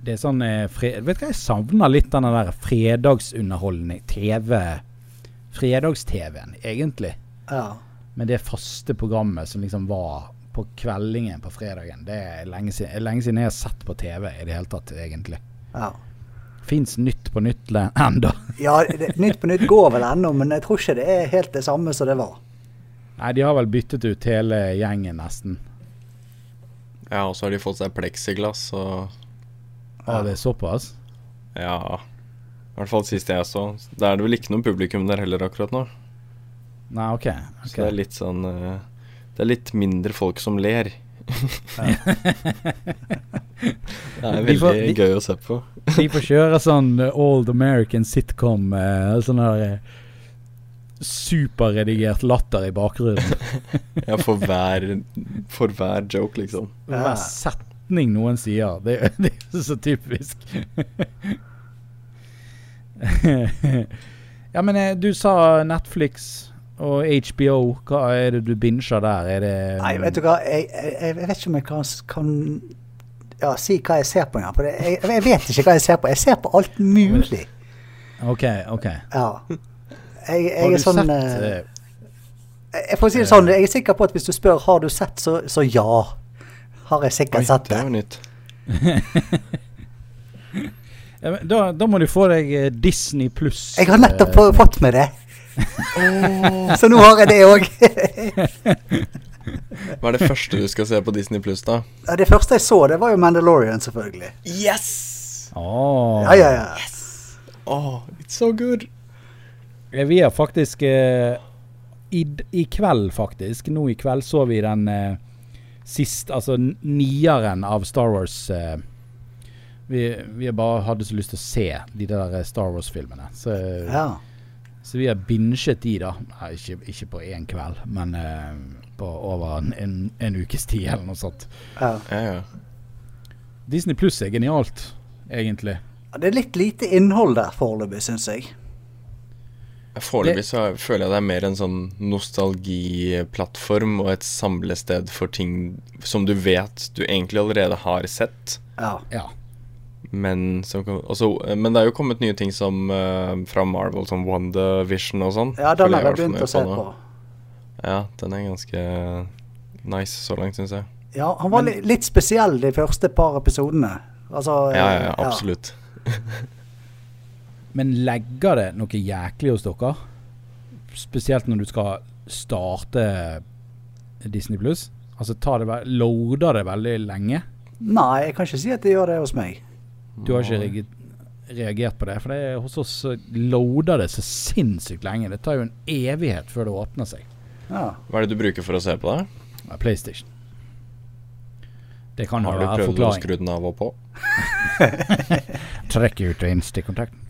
Det er sånn fred, Vet du hva, jeg savner litt den der fredagsunderholdning. TV. Fredags-TV-en, egentlig. Ja. Men det faste programmet som liksom var på kveldingen på fredagen. Det er lenge siden, lenge siden jeg har sett på TV i det hele tatt, egentlig. Ja. Fins Nytt på Nytt (laughs) ennå? ja, det, Nytt på Nytt går vel ennå, men jeg tror ikke det er helt det samme som det var. Nei, de har vel byttet ut hele gjengen, nesten. Ja, og så har de fått seg pleksiglass og Ja, det er såpass? Ja. I hvert fall sist jeg så. Da er det vel ikke noe publikum der heller akkurat nå. Nei, ok. okay. Så det er litt sånn uh, Det er litt mindre folk som ler. (laughs) det er veldig får, vi, gøy å se på. (laughs) vi får kjøre sånn uh, Old American sitcom, uh, sånn der superredigert latter i bakgrunnen. (laughs) ja, for hver, for hver joke, liksom. Hver setning noen sier. Det, det er så typisk. Ja, men du sa Netflix. Og HBO, hva er det du binger der? Er det Nei, vet du hva, jeg, jeg, jeg vet ikke om jeg kan, kan ja, si hva jeg ser på engang. For jeg, jeg, vet ikke hva jeg ser på. Jeg ser på alt mulig. OK, OK. Ja. Jeg, jeg er sånn sett, uh, Jeg får si det sånn, jeg er sikker på at hvis du spør har du sett, så, så ja. Har jeg sikkert Oi, sett det. Det (laughs) (laughs) da, da, må du få deg Disney pluss. Jeg har nettopp fått med det. Oh. (laughs) Så nå har jeg det òg. (laughs) Hva er det første du skal se på Disney Pluss, da? Ja, det første jeg så, det var jo Mandalorian, selvfølgelig. Yes! Oh. Ja, ja, ja. Yes. Oh, it's so good. Vi har faktisk uh, i, i, kveld, faktisk, nå i kveld så vi den uh, siste, altså nieren av Star Wars. Eh, vi, vi bare hadde så lyst til å se de der Star Wars-filmene. Så ja. Så vi har binget de, da. Nei, ikke, ikke, på én kveld, men uh, på over en, en, en, ukes tid eller noe sånt. Ja. Ja, ja. Disney pluss er genialt, egentlig. Det er litt lite innhold der foreløpig, syns jeg. Foreløpig så føler jeg det er mer en sånn nostalgiplattform og et samlested for ting som du vet du egentlig allerede har sett. Ja. Ja. Men, som også, men det er jo kommet nye ting som uh, fra Marvel, som WandaVision og sånn. ja, den har jeg begynt å se på. Ja, den er ganske nice så langt, syns jeg. Ja, han var men, litt spesiell de første par episodene. Altså, Ja, ja, eh, ja, absolutt. (laughs) Men legger det noe jæklig hos dere? Spesielt når du skal starte Disney Pluss. Altså tar det, ve- loader det veldig lenge? Nei, jeg kan ikke si at det gjør det hos meg. Du har ikke reagert, reagert på det? For det hos oss loader det så sinnssykt lenge. Det tar jo en evighet før det åpner seg. Ja. Hva er det du bruker for å se på det? Ja, PlayStation. Det kan jo Har du være prøvd å skru den av og på? (laughs) trekker ut og inn stikkontakten. (laughs)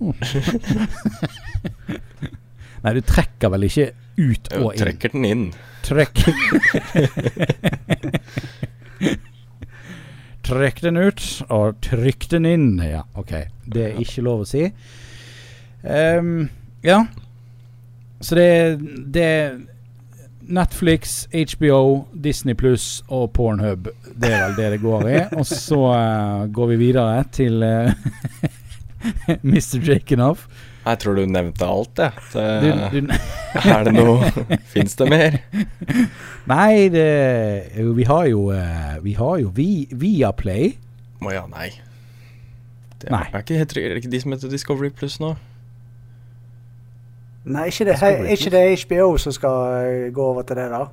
Nei, du trekker vel ikke ut og inn? trekker den inn. Trekk (laughs) Trekk den ut, og trykk den inn. Ja, OK. Det er ikke lov å si. Um, ja. Så det, det Netflix, HBO, Disney Pluss og Pornhub. Det er vel det det går i. Og så uh, går vi videre til (laughs) uh, Mr. Jakenoff. Jeg tror du nevnte alt, jeg. Du, du, (laughs) er det noe (laughs) Fins det mer? nei, det Vi har jo eh, Vi har jo vi, Viaplay. Å ja, nei. Det Nei. Er ikke, heter, er det ikke de som heter Discovery Pluss nå? Nei, ikke det, er ikke det HBO som skal eh, gå over til det, da?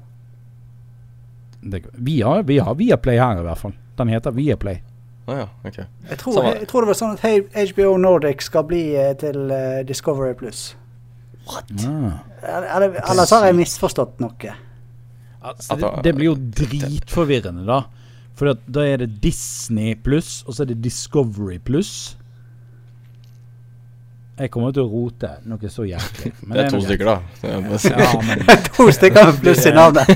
Det, vi, har, vi har Viaplay her, i hvert fall. Den heter Viaplay. Ja, ok. Jeg tror, Samme. jeg tror det var sånn at HBO Nordic skal bli eh, til eh, Discovery Pluss. Ah. Eller, eller- ellers har jeg misforstått noe. Altså, det, det blir jo dritforvirrende, da. For da er det Disney pluss, og så er det Discovery pluss. Jeg kommer til å rote noe så jævlig. (laughs) Det er to stykker, da. Ja, men (laughs) to stykker med pluss i navnet.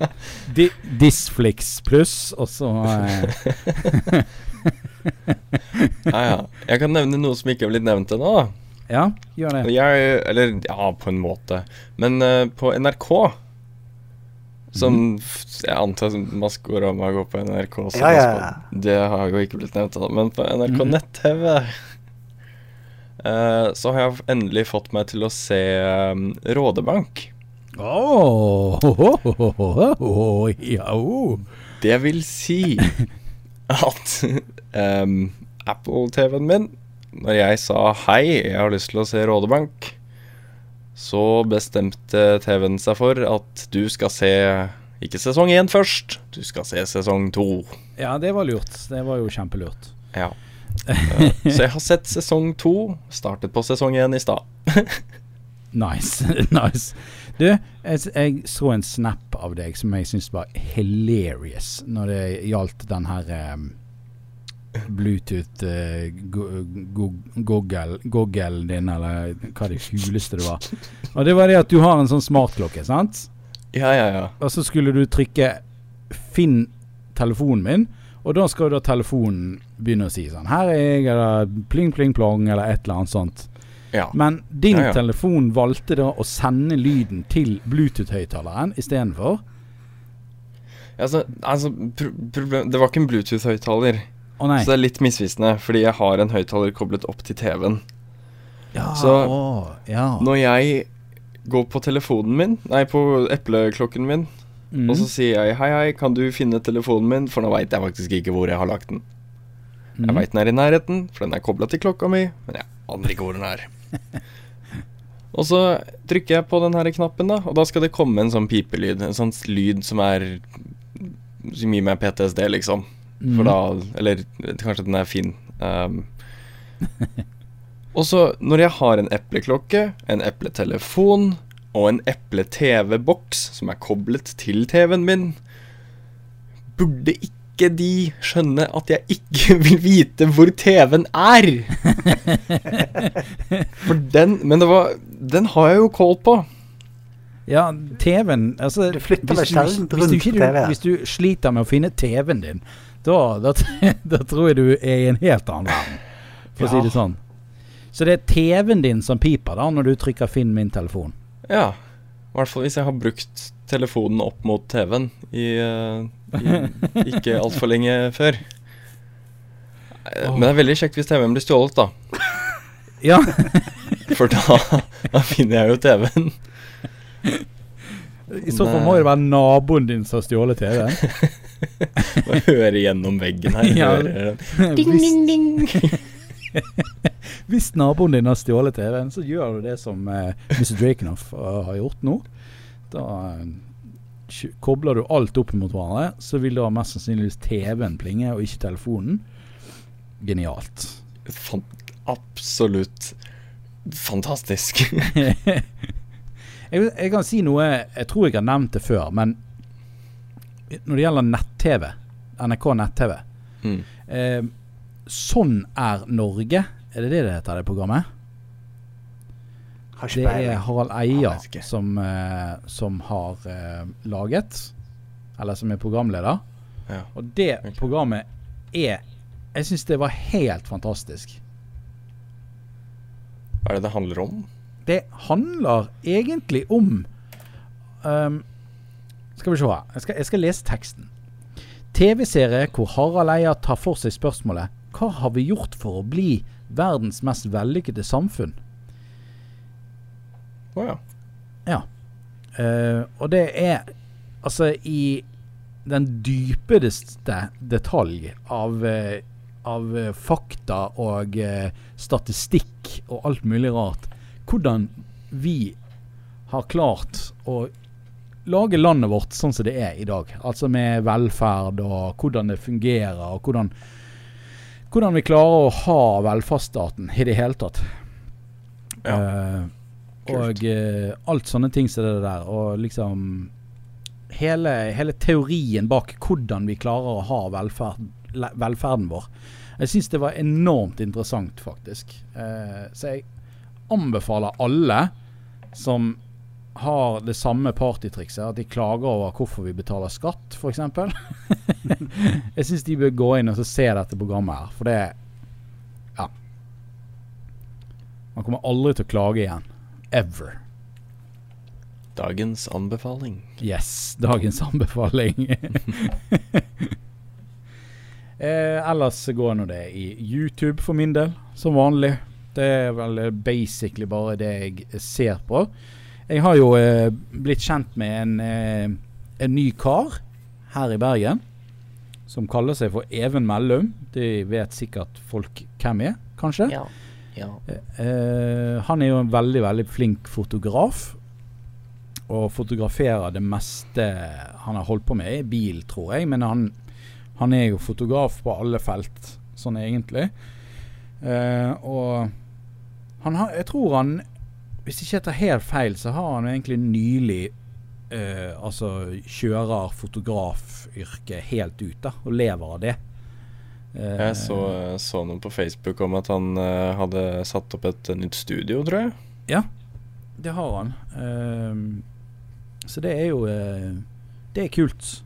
(laughs) Di Disflix pluss, og så eh, Ja, ja. Jeg kan nevne noe som ikke er blitt nevnt ennå. da. Ja, gjør det. Jeg, eller ja, på en måte. Men uh, på NRK Som mm. jeg antar Maskorama går på NRK. så Ja, ja, ja. Det har jo ikke blitt nevnt, da. Men på NRK mm. nett-TV så har jeg endelig fått meg til å se um, Rådebank. Oh, oh, oh, oh, ja, oh. Det vil si (laughs) at um, Apple-TV-en min Når jeg sa hei, jeg har lyst til å se Rådebank, så bestemte TV-en seg for at du skal se ikke sesong én først, du skal se sesong to. Ja, det var lurt. Det var jo kjempelurt. Ja. Eh, så jeg har sett sesong to, startet på sesong én i stad. (laughs) Nice. (laughs) nice. Du, jeg, jeg så en snap av deg som jeg syns var hilarious når det gjaldt den her um, Bluetooth uh, go, go, Google, Google din, eller hva det huleste det var. Og det var det at du har en sånn smartklokke, sant? Ja, ja, ja. Og så skulle du trykke 'finn telefonen min', og da skal da telefonen begynne å si sånn 'Her er jeg', eller 'pling, pling, plong', eller et eller annet sånt. ja. Men din Ja, ja. telefon valgte da å sende lyden til Bluetooth-høyttaleren istedenfor. Altså, altså Det var ikke en Bluetooth-høyttaler, nei. så det er litt misvisende, fordi jeg har en høyttaler koblet opp til TV-en. Ja, så- å, ja. Når jeg går på telefonen min, nei, på epleklokken min, Mm. og så sier jeg hei, hei, kan du finne telefonen min, for nå veit jeg faktisk ikke hvor jeg har lagt den. Jeg Mm. veit den er i nærheten, for den er kobla til klokka mi, men jeg aner ikke hvor den er. (laughs) og så trykker jeg på den her knappen, da, og da skal det komme en sånn pipelyd. En sånn lyd som er Som gir meg PTSD, liksom. Mm. For da Eller kanskje den er fin. Um, (laughs) og så, når jeg har en epleklokke, en epletelefon og en eple-TV-boks som er koblet til TV-en min, burde ikke de skjønne at jeg ikke (laughs) vil vite hvor TV-en er? For den Men det var Den har jeg jo kål på. Ja, TV-en altså, Du flytter deg sjelden rundt TV. Du. Hvis du sliter med å finne TV-en din, da, da, (laughs) da tror jeg du er i en helt annen verden, for å si det sånn. Så det er TV-en din som piper da når du trykker 'finn min telefon'? Ja. I hvert fall hvis jeg har brukt telefonen opp mot TV-en i, uh, i (laughs) ikke altfor lenge før. Oh. Men det er veldig kjekt hvis TV-en blir stjålet, da. (laughs) Ja. (laughs) For da, da finner jeg jo TV-en. I så fall må det være naboen din som har stjålet TV-en. Må høre gjennom veggen her. Ja. Ding, ding, ding. (laughs) Hvis naboen din har stjålet TV-en, så gjør du det som uh, Mr. Drakenhoff uh, har gjort nå. Da uh, kobler du alt opp mot hverandre, så vil da mest sannsynligvis TV-en plinge, og ikke telefonen. Genialt. Fan absolutt fantastisk. (laughs) (laughs) jeg, jeg, kan si noe Jeg tror jeg har nevnt det før, men når det gjelder nett-TV, NRK nett-TV mm. eh, Sånn er Norge. Er det det det heter, det programmet? Det er Harald Eia som, eh, som, har eh, laget, eller som er programleder. Ja. Og det programmet er Jeg syns det var helt fantastisk. Hva er det det handler om? Det handler egentlig om um, Skal vi se her. Jeg skal, jeg skal lese teksten. TV-serie hvor Harald Eia tar for seg spørsmålet Hva har vi gjort for å bli verdens mest vellykkede samfunn? Å oh, ja. Ja. Uh, og det er altså i den dypeste detalj av uh, av eh, fakta og uh, statistikk og alt mulig rart. Hvordan vi har klart å lage landet vårt sånn som det er i dag. Altså med velferd og hvordan det fungerer, og hvordan, hvordan vi klarer å ha velferdsstaten i det hele tatt. Ja. Uh, og uh, alt sånne ting som det der. Og liksom hele, hele teorien bak hvordan vi klarer å ha velferd, velferden vår. Jeg syns det var enormt interessant, faktisk. Uh, så jeg anbefaler alle som har det samme partytrikset, at de klager over hvorfor vi betaler skatt, f.eks. (laughs) jeg syns de bør gå inn og se dette programmet her, for det Ja. Man kommer aldri til å klage igjen. Ever. Dagens anbefaling. Yes, dagens anbefaling. (laughs) Eh, ellers går nå det i YouTube for min del, som vanlig. Det er vel basically bare det jeg ser på. Jeg har jo eh, blitt kjent med en, eh, en, ny kar her i Bergen. Som kaller seg for Even Mellum. De vet sikkert folk hvem er, kanskje? Ja. ja. Eh, eh, han er jo en veldig, veldig flink fotograf. Og fotograferer det meste han har holdt på med, i bil, tror jeg. Men han han er jo fotograf på alle felt, sånn egentlig. Uh, og han har Jeg tror han Hvis jeg ikke tar helt feil, så har han egentlig nylig eh, altså kjører fotografyrket helt ut, da, og lever av det. Eh, jeg så, så, noe på Facebook om at han hadde satt opp et nytt studio, tror jeg. Ja, det har han. så det er jo Det er kult.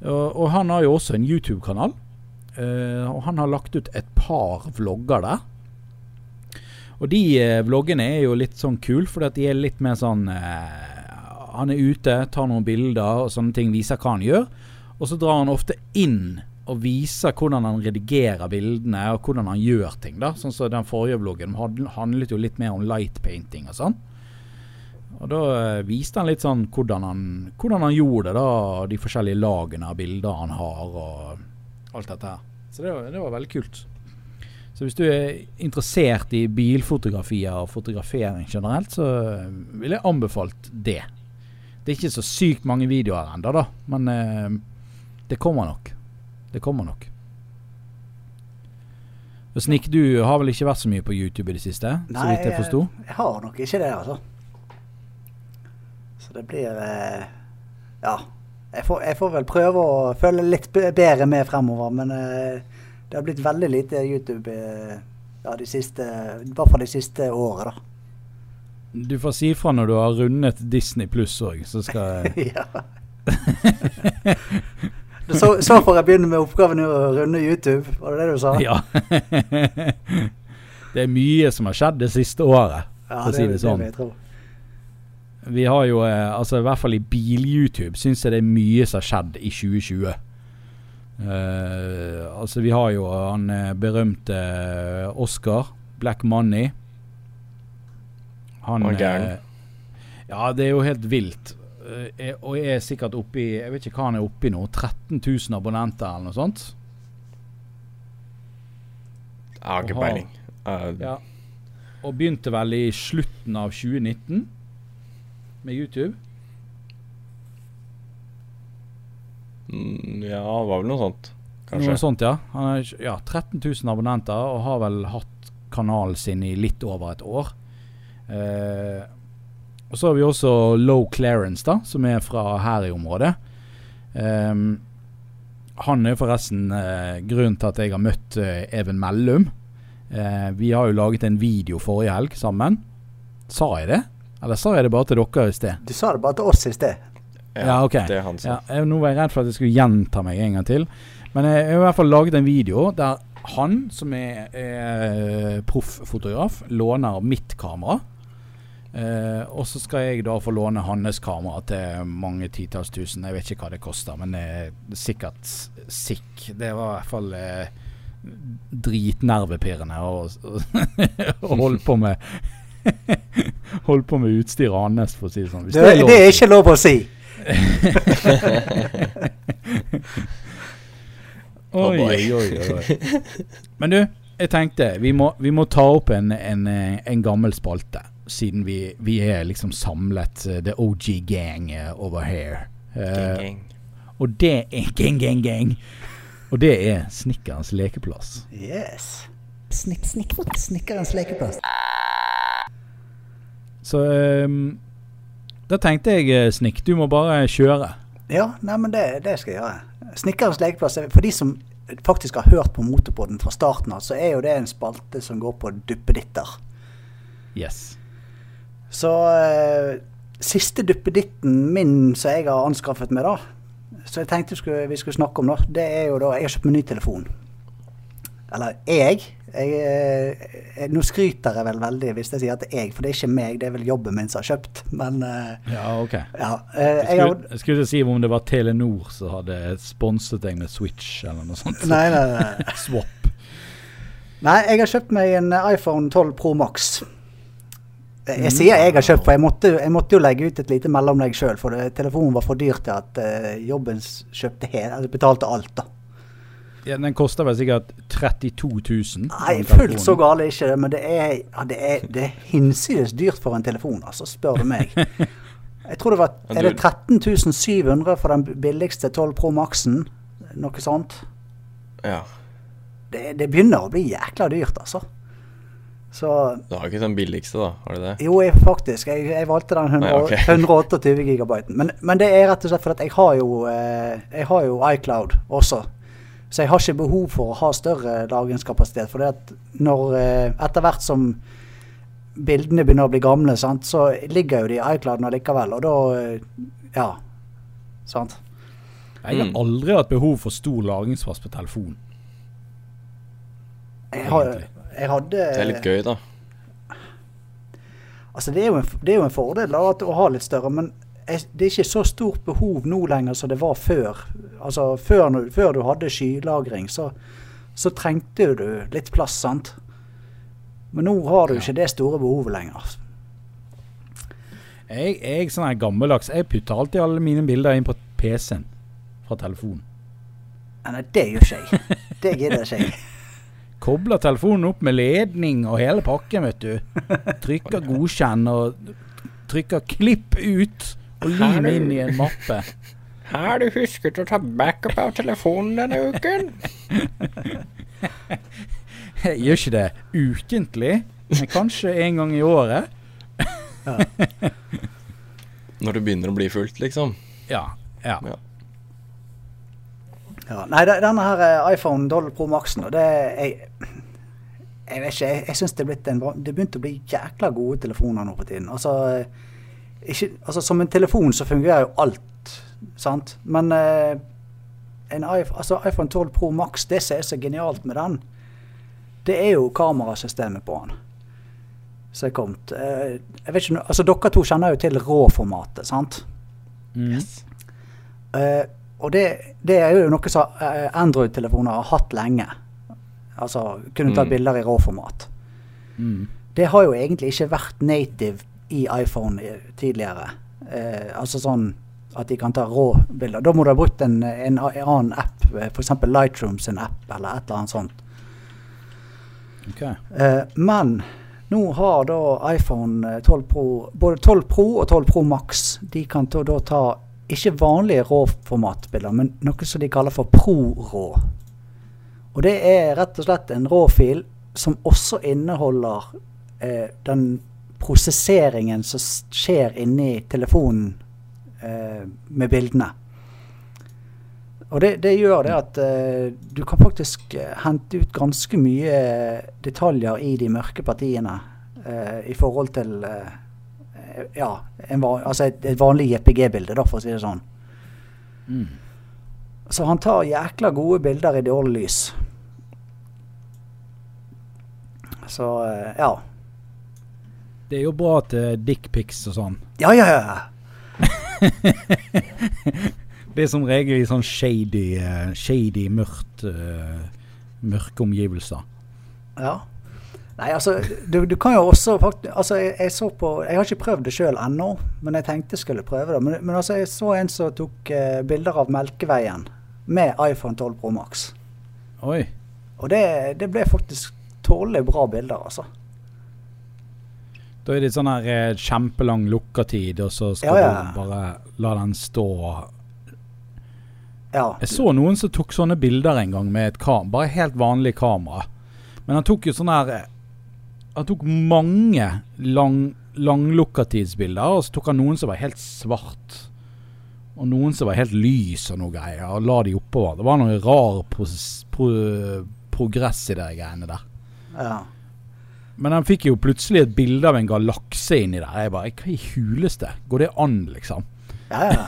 Og, og han har jo også en YouTube-kanal. Uh, og han har lagt ut et par vlogger der. Og de uh, vloggene er jo litt sånn kule, at de er litt mer sånn uh, Han er ute, tar noen bilder og sånne ting, viser hva han gjør. Og så drar han ofte inn og viser hvordan han redigerer bildene, og hvordan han gjør ting. da Sånn som den forrige vloggen handlet jo litt mer om light painting og sånn. Og Da eh, viste han litt sånn hvordan han, hvordan han gjorde det, da, de forskjellige lagene av bilder han har, og alt dette her. Så det var, det var, veldig kult. Så hvis du er interessert i bilfotografier og fotografering generelt, så ville jeg anbefalt det. Det er ikke så sykt mange videoer ennå, da, men eh, det kommer nok. Det kommer nok. Snik, du har vel ikke vært så mye på YouTube i det siste? Nei, så vidt jeg forsto? Jeg har nok ikke det, altså. Så det blir eh, Ja. Jeg får, jeg får, vel prøve å følge litt bedre med fremover, men eh, det har blitt veldig lite YouTube eh, ja, de siste, i hvert fall de siste året, da. Du får si fra når du har rundet Disney pluss òg, så skal (laughs) jeg Ja. så, så får jeg begynne med oppgaven å runde YouTube, var det det du sa? Ja. (laughs) det er mye som har skjedd det siste året, Ja, for å si det sånn. Det jeg tro. Vi har jo, eh, altså i hvert fall i bil-YouTube, syns jeg det er mye som har skjedd i 2020. Eh, altså vi har jo han eh, berømte eh, Oscar, Black Money. Han er gæren. Ja, det er jo helt vilt. Uh, er- og er sikkert oppe i Jeg vet ikke hva han er oppe i nå. 13 000 abonnenter eller noe sånt. Har ikke peiling. Uh. Ja. Og begynte vel i slutten av 2019 med YouTube. mm, ja, det var vel noe sånt. Noe sånt, ja. Han er ja, 13 000 abonnenter og har vel hatt kanalen sin i litt over et år. Eh, og så har vi også Low Clarence, da, som er fra her i området. Eh, han er forresten eh, grunnen til at jeg har møtt eh, Even Mellum. Eh, vi har jo laget en video forrige helg sammen. Sa jeg det? Eller sa jeg det bare til dere i sted? Du sa det bare til oss i sted. Ja, ok. Det han sa. Ja, jeg, nå var jeg redd for at jeg skulle gjenta meg en gang til. Men jeg har i hvert fall laget en video der han, som er, er profffotograf, låner mitt kamera. Eh, og så skal jeg da få låne hans kamera til mange titalls tusen. Jeg vet ikke hva det koster, men det er sikkert sick. Det var i hvert fall eh, dritnervepirrende å (laughs) holde på med (laughs) Holde på med utstyret hans, for å si det sånn. Hvis Det, lov det er ikke lov å si. Oi, oi, oi, oi. Men du, jeg tenkte vi må, vi må ta opp en, en, en gammel spalte. Siden vi, vi er liksom samlet eh, the OG gang eh, over here. Uh, Gang, gang. og det er gang, gang, gang. Og det er Snikkerens lekeplass. Yes. Snik, snik, snikkerens lekeplass. Så ehm, da tenkte jeg, eh, Snikk, du må bare kjøre. Ja, nei, men det, det skal jeg gjøre. Snikkerens lekeplass, for de som faktisk har hørt på Motorpodden fra starten av, så er jo det en spalte som går på duppeditter. Yes. Så eh, siste duppeditten min som jeg har anskaffet meg, da, så jeg tenkte vi skulle, vi skulle snakke om, da, det er jo da Jeg har kjøpt meg ny telefon. Eller jeg. Jeg, eh, jeg nå skryter jeg vel veldig hvis jeg sier at det er jeg, for det er ikke meg, det er vel jobben min som har kjøpt. Men eh, Ja, ok. ja. eh, jeg skulle, jeg skulle si om det var Telenor som hadde sponset deg med Switch eller noe sånt. nei, nei, nei. (laughs) Swap. Nei, jeg har kjøpt meg en iPhone 12 Pro Max. Jeg jeg sier jeg har kjøpt, for jeg måtte, jeg måtte jo legge ut et lite mellomlegg sjøl. For det, telefonen var for dyr til at eh, jobben kjøpte hele, altså betalte alt. da. Ja, den koster vel sikkert 32 000. Nei, fullt så gale er ikke det, men det er, ja, det er, det er hinsides dyrt for en telefon, altså, spør du meg. (laughs) Jeg tror det var Er det 13 700 for den billigste 12 Pro Maxen? Noe sånt. Ja. Det, det begynner å bli jækla dyrt, altså. Så Du har ikke den billigste, da? Har du det? Jo, jeg, faktisk. Jeg, jeg valgte den 100, Nei, okay. (laughs) 128 gigabyten. Men, men det er rett og slett fordi jeg har jo eh, Jeg har jo iCloud også. Så jeg har ikke behov for å ha større lagringskapasitet. For når eh, etter hvert som bildene begynner å bli gamle, sant, så ligger jo de i iClouden allikevel. Og da eh, Ja. Sant. Jeg har Mm. aldri hatt behov for stor lagringsplass på telefonen. Jeg, har, jeg hadde Det er litt gøy, da. Altså, det er jo en, det er jo en fordel da, at, å ha litt større, men det er ikke så stort behov nå lenger som det var før. Altså, før, før du hadde skylagring, så, så trengte du litt plass, sant? Men nå har du Ja. ikke det store behovet lenger. Jeg jeg sånn er gammeldags. Jeg putter alltid alle mine bilder inn på PC-en fra telefonen. Nei, det gjør ikke jeg. Det gidder ikke jeg. (laughs) Kobler telefonen opp med ledning og hele pakken, vet du. (laughs) Trykker godkjenn og trykker 'klipp ut' og lim inn i en mappe. Har du husket å ta backup av telefonen denne uken? Jeg (laughs) gjør ikke det ukentlig, men kanskje en gang i året. (laughs) Når det begynner å bli fullt, liksom. Ja. ja. Ja. Ja, nei, denne her eh, iPhone 12 Pro Maxen, og det jeg, jeg vet ikke, jeg, jeg syns det, er blitt en bra- det begynte å bli jækla gode telefoner nå på tiden. Altså, ikke, altså Som en telefon så fungerer jo alt, sant? Men eh, en iPhone, altså iPhone 12 Pro Max, det som er så genialt med den, det er jo kamerasystemet på den som er kommet. Eh, jeg vet ikke, altså Dere to kjenner jo til RAW-formatet, sant? Mm. Yes. Eh, og det, det er jo noe som eh, Android-telefoner har hatt lenge. Altså kunne ta Mm. bilder i RAW-format. Mm. Det har jo egentlig ikke vært native i iPhone tidligere. Eh, altså sånn at de kan ta rå bilder. Da må du ha brukt en, en, en annen app, f.eks. Lightroom sin app, eller et eller annet sånt. Okay. Eh, men nå har da iPhone eh, 12 Pro Både 12 Pro og 12 Pro Max De kan ta, da ta ikke vanlige RAW-formatbilder, men noe som de kaller for pro-rå. Og det er rett og slett en RAW-fil som også inneholder eh, den prosesseringen som skjer inni telefonen eh, med bildene. Og det, det gjør det at eh, du kan faktisk eh, hente ut ganske mye eh, detaljer i de mørke partiene eh, i forhold til eh, ja, en altså et, et vanlig JPG-bilde, for å si det sånn. Mm. Så han tar jækla gode bilder i dårlig lys. Så ja. Det er jo bra til dickpics og sånn. Ja, ja, ja. (laughs) Det er som regel i sånn shady, eh, shady mørkt, eh, mørke omgivelser. Ja. Nei, altså, du, du kan jo også faktisk Altså, jeg, jeg så på Jeg har ikke prøvd det sjøl ennå, men jeg tenkte jeg skulle prøve det. Men, men altså, jeg så en som tok eh, bilder av Melkeveien med iPhone 12 Pro Max. Oi. Og det, det ble faktisk tålelig bra bilder, altså. Da er det sånn her eh, kjempelang lukketid, og så skal Ja, ja. du bare la den stå. Ja. Jeg så noen som tok sånne bilder en gang med et kam bare helt vanlig kamera. Men han tok jo sånn her eh, Han tok mange lang, langlukketidsbilder, og så tok han noen som var helt svart. Og noen som var helt lys og noe greier, og la de oppover. Det var noe rar pro, progress i de greiene der. ja. Men han fikk jo plutselig et bilde av en galakse inni der. Jeg bare Hva i huleste? Går det an, liksom? Ja, ja.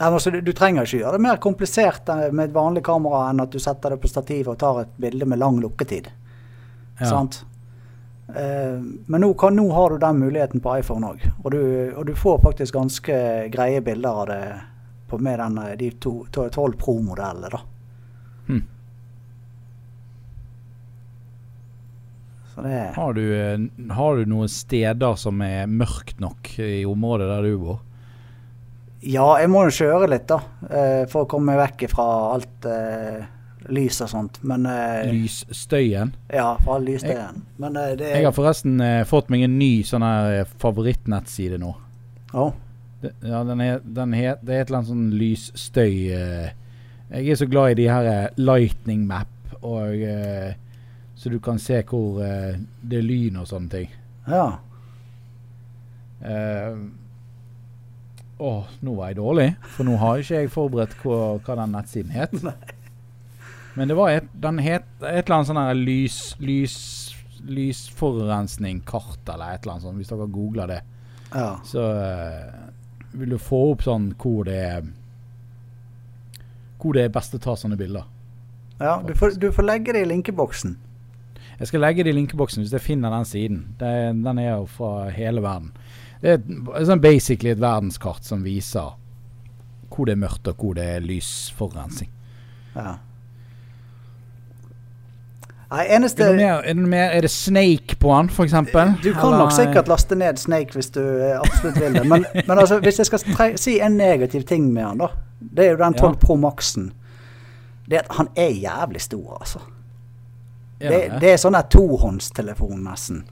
Men altså, du, du trenger ikke gjøre det mer komplisert eh, med et vanlig kamera enn at du setter det på stativet og tar et bilde med lang lukketid. Ja. Sant? Eh, men nå, kan, nå har du den muligheten på iPhone òg. Og, du- og du får faktisk ganske greie bilder av det på, med den, eh, de to, 12 Pro-modellene. da. Hm. Så det er Har du, eh, har du noen steder som er mørkt nok i området der du bor? Ja, jeg må jo kjøre litt, da. eh, for å komme meg vekk fra alt uh, lys og sånt. Men uh, Lysstøyen? Ja, fra all lysstøyen. Men uh, det Jeg har forresten fått meg en ny sånn her favorittnettside nå. Oh. Det, ja, den er, den het, det er et eller annet sånn lysstøy. Jeg er så glad i de her lightning map, og så du kan se hvor eh, det er lyn og sånne ting. ja. Eh, Å, nå var jeg dårlig, for nå har ikke jeg forberedt hva, hva den nettsiden het. (laughs) Men det var et, den het et eller annet sånn her lys, lys, lysforurensning-kart eller et eller annet sånt, hvis dere googler det. ja. Så eh, vil du få opp sånn hvor det er Hvor det er best å ta sånne bilder. ja du, får, du får legge det i linkeboksen. Jeg skal legge det i linkeboksen hvis jeg finner den siden. Det, den er jo fra hele verden. Det er sånn basically et verdenskart som viser hvor det er mørkt og hvor det er lysforurensning. Ja. Nei, Er det, mer, er, det mer, er det Snake på den, f.eks.? Du kan nok sikkert laste ned Snake hvis du eh, absolutt vil det. Men, men altså, hvis jeg skal si en negativ ting med han, da. Det er jo den 12 Ja. Pro Max-en. Det at han er jævlig stor, altså. Det, det? det er sånn der tohåndstelefon, nesten.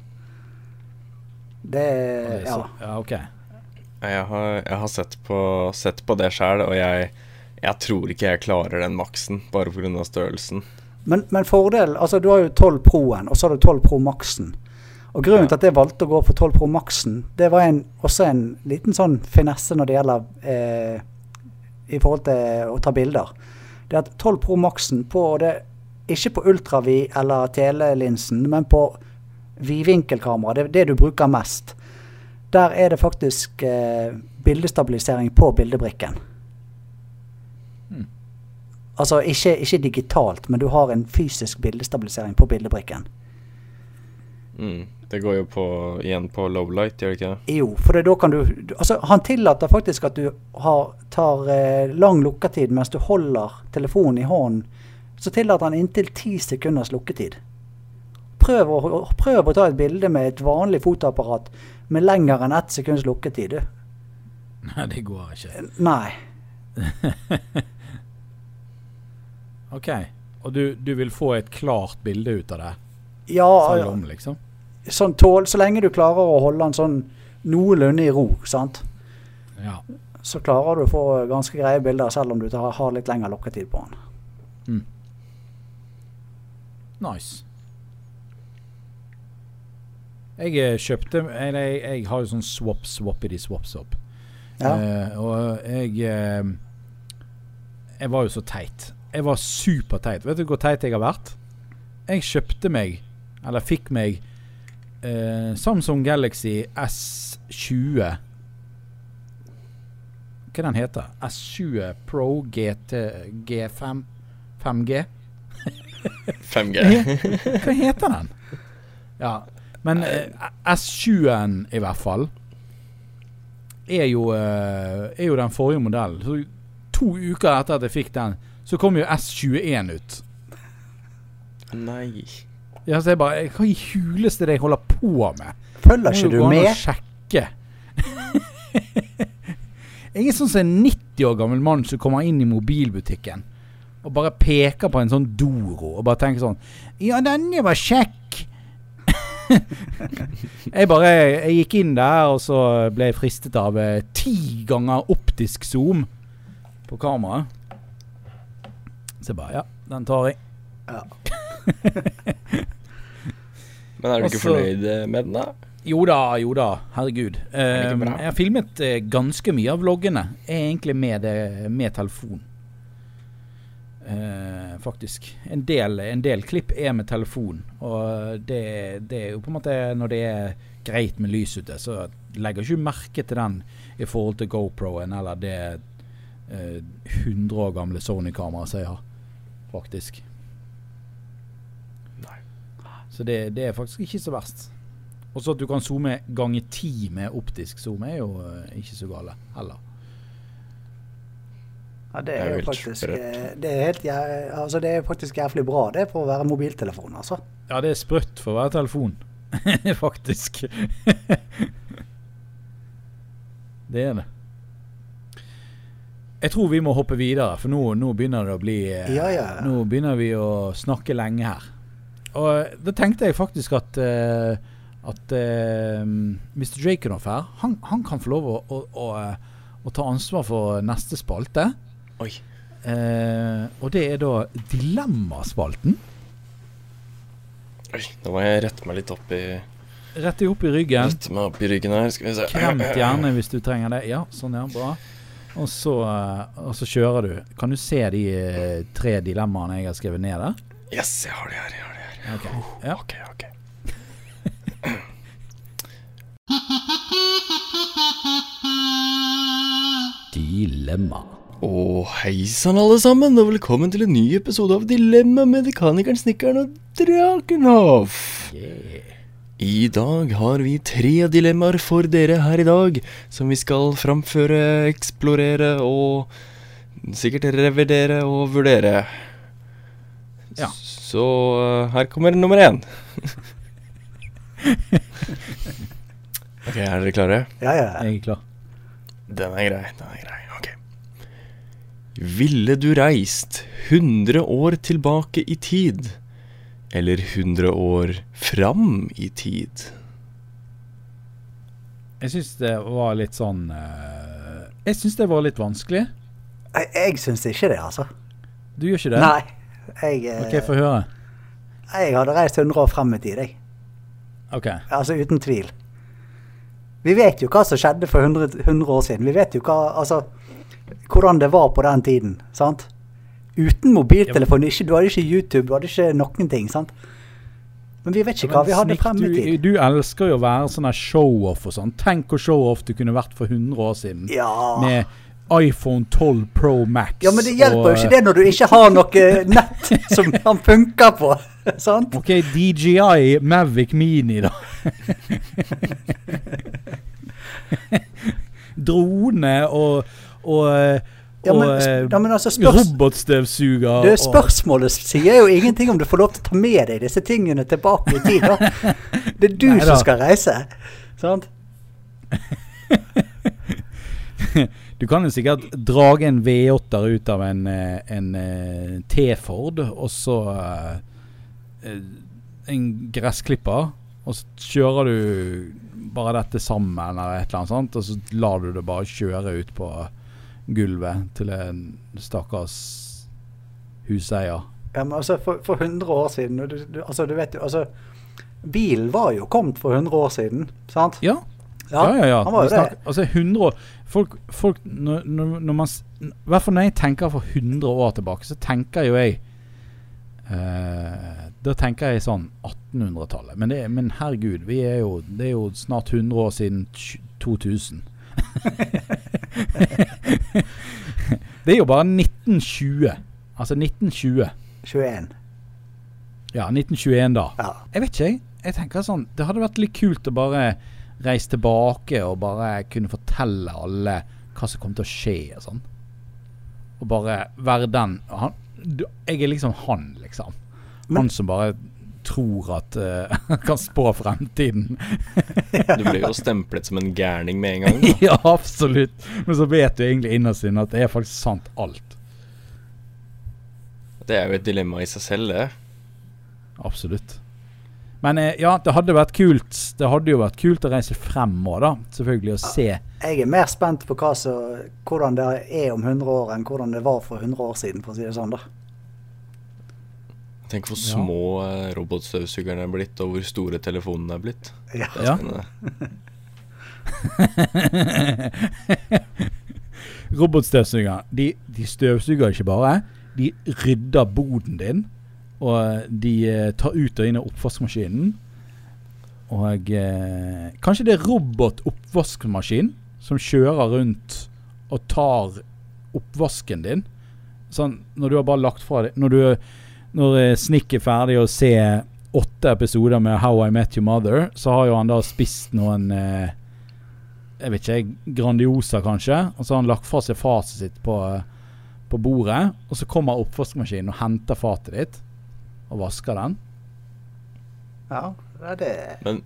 Det Ja. ja, ok. Jeg har, jeg har sett, på, sett på det sjøl, og jeg, jeg tror ikke jeg klarer den maksen, bare pga. størrelsen. Men, men fordelen Altså, du har jo 12 Pro-en, og så har du 12 Pro Max-en. Og grunnen Ja. til at jeg valgte å gå for 12 Pro Max-en, det var en, også en liten sånn finesse når det gjelder eh, I forhold til å ta bilder. Det er at 12 Pro Max-en på det Ikke på ultravid eller telelinsen, men på vidvinkelkamera, det det du bruker mest. Der er det faktisk eh, bildestabilisering på bildebrikken. Mm. Altså ikke, ikke digitalt, men du har en fysisk bildestabilisering på bildebrikken. Mm. Det går jo på, igjen på low light, gjør det ikke det? Jo, for det, da kan du du- Altså, han tillater faktisk at du har, tar eh, lang lukketid mens du holder telefonen i hånden. Så tillater han inntil ti sekunders lukketid. Prøv å, prøv å ta et bilde med et vanlig fotoapparat med lenger enn ett sekunds lukketid. du. Nei, det går ikke. Nei. (laughs) OK. Og du, du vil få et klart bilde ut av det? Ja, Selv om, liksom? sånn tål, så lenge du klarer å holde den sånn noenlunde i ro, sant? Ja. så klarer du å få ganske greie bilder selv om du tar, har litt lengre lukketid på den. Nice. Jeg eh, kjøpte Jeg, jeg, jeg har jo sånn swap, swappity swap swap. Ja. Uh, og jeg uh, Jeg var jo så teit. Jeg var superteit. Vet du hvor teit jeg har vært? Jeg kjøpte meg, eller fikk meg, uh, Samsung Galaxy S20 Hva den heter S20 Pro GT G5 5G? 5G. Hva heter den? Ja, men eh, S7-en i hvert fall er jo, eh, er jo den forrige modellen. Så to uker etter at jeg fikk den, så kom jo S21 ut. Nei. Ja, så jeg bare Hva i huleste er det jeg holder på med? Følger ikke du med? sjekke. (laughs) jeg er sånn som en 90 år gammel mann som kommer inn i mobilbutikken og bare peker på en sånn Doro og bare tenker sånn Ja, denne var kjekk. (laughs) jeg bare Jeg gikk inn der, og så ble jeg fristet av eh, ti ganger optisk zoom på kameraet. Så jeg bare Ja, den tar jeg. Ja. (laughs) Men er du ikke Også- fornøyd eh, med den, da? Jo da, jo da. Herregud. Um, jeg har filmet eh, ganske mye av vloggene. Er egentlig med, det, med telefon. Eh, faktisk. En del, en del klipp er med telefon. Og det, det er jo på en måte Når det er greit med lys ute, så legger ikke merke til den i forhold til GoPro-en eller det eh, 100 år gamle Sony-kameraet som jeg har. Faktisk. Nei. Så det, det er faktisk ikke så verst. Og så at du kan zoome ganger ti med optisk zoom, er jo eh, ikke så gale heller. Ja, det Det er jo faktisk eh, det er, helt, altså, det er faktisk jævlig bra det for å være mobiltelefon, altså. Ja, det er sprøtt for å være telefon. (laughs) Faktisk. det er det. Jeg tror vi må hoppe videre, for nå, nå begynner det å bli eh, Ja, ja. Nå begynner vi å snakke lenge her. Og eh, da tenkte jeg faktisk at uh, At uh, Mr. Jaconoff her, han, han kan få lov å, å, å, å ta ansvar for neste spalte. Oi. Eh, og det er da Dilemmaspalten. Oi, da må jeg rette meg litt opp i Rett deg opp i ryggen. Rette meg opp i ryggen her, skal vi se. Kremt gjerne hvis du trenger det. Ja, sånn ja, bra. Og så, eh, og så kjører du. Kan du se de eh, tre dilemmaene jeg har skrevet ned der? Yes, jeg har det her. Jeg har det her. Ok, ja. Ok, ok. Dilemma. Å, hei sann alle sammen, og velkommen til en ny episode av Dilemma med mekanikeren, snekkeren og Drakenhoff. Yeah. I dag har vi tre dilemmaer for dere her i dag, som vi skal framføre, eksplorere og sikkert revidere og vurdere. Ja. Så eh, her kommer nummer én. (laughs) ok, er dere klare? Ja, ja. Jeg er klar. Den er grei, den er grei. Ville du reist 100 år tilbake i tid? Eller 100 år fram i tid? Jeg syns det var litt sånn eh, Jeg syns det var litt vanskelig. Jeg, jeg syns ikke det, altså. Du gjør ikke det? Nei. Jeg, eh, OK, få høre. jeg hadde reist 100 år frem i tid, jeg. OK. Altså uten tvil. Vi vet jo hva som skjedde for 100, 100 år siden. Vi vet jo hva, altså, hvordan det var på den tiden. sant? Uten mobiltelefon, ikke, du hadde ikke YouTube, du hadde ikke noen ting. sant? Men vi vet ikke hva vi hadde frem i du, tid. du elsker jo å være sånn show-off og sånn. Tenk hvor show-off du kunne vært for 100 år siden. Ja, Med iPhone 12 Pro Max. Ja, men det hjelper jo ikke det når du ikke har noe nett som (laughs) han funker på. Sant? Ok, DJI Mavic Mini, da. (laughs) Drone og, og, Ja, men, eh, ja, men altså robotstøvsuger. og- Spørsmålet sier jo ingenting om du får lov til å ta med deg disse tingene tilbake i tid. da. (laughs) Det er du Neida. som skal reise. Sant? Du kan jo sikkert drage en V8-er ut av en, en, en eh, T-Ford, og så eh, eh, en gressklipper, og så kjører du bare dette sammen eller et eller annet sånt, og så lar du det bare kjøre ut på gulvet til en stakkars huseier. Ja, men altså, for, for 100 år siden du, du, altså, du vet jo, altså, Bilen var jo kommet for 100 år siden, sant? Ja, ja, ja. ja. ja. snakker- altså 100 år Folk, folk når, når, man I hvert fall når jeg tenker for 100 år tilbake, så tenker jo jeg eh, Da tenker jeg sånn 1800-tallet. Men, men herregud, vi er jo, det er jo snart 100 år siden tj- 2000. (laughs) (laughs) det er jo bare 1920. Altså 1920. 21. Ja, 1921 da. Ja. Jeg vet ikke, jeg. Jeg tenker sånn Det hadde vært litt kult å bare reise tilbake og bare kunne fortelle alle hva som kom til å skje og sånn. Og bare være den han, Jeg er liksom han, liksom. Men- han som bare tror at uh, (laughs) kan spå fremtiden. (laughs) Du blir jo (laughs) stemplet som en gærning med en gang. Da. ja, absolutt. Men så vet du egentlig innerst inne at det er faktisk sant alt. Det er jo et dilemma i seg selv, det. Absolutt. Men eh, ja, det hadde vært kult Det hadde jo vært kult å reise frem òg, da. Selvfølgelig å se. Jeg er mer spent på hva som, hvordan det er om 100 år, enn hvordan det var for 100 år siden, for å si det sånn. da. Tenk hvor små ja. robotstøvsugerne er blitt, og hvor store telefonene er blitt. Ja. Det er Ja. spennende. (laughs) De, de støvsuger ikke bare. De rydder boden din. Og de eh, tar ut og inn av oppvaskmaskinen. Og eh, kanskje det er robotoppvaskmaskin som kjører rundt og tar oppvasken din. Sånn når du har bare lagt fra deg Når, du, når Snik Snick er ferdig å se åtte episoder med How I Met Your Mother, så har jo han da spist noen eh, jeg vet ikke, Grandiosa kanskje. Og så har han lagt fra seg fatet sitt på, på bordet. Og så kommer oppvaskmaskinen og henter fatet ditt og vasker den. Ja, det er det. Men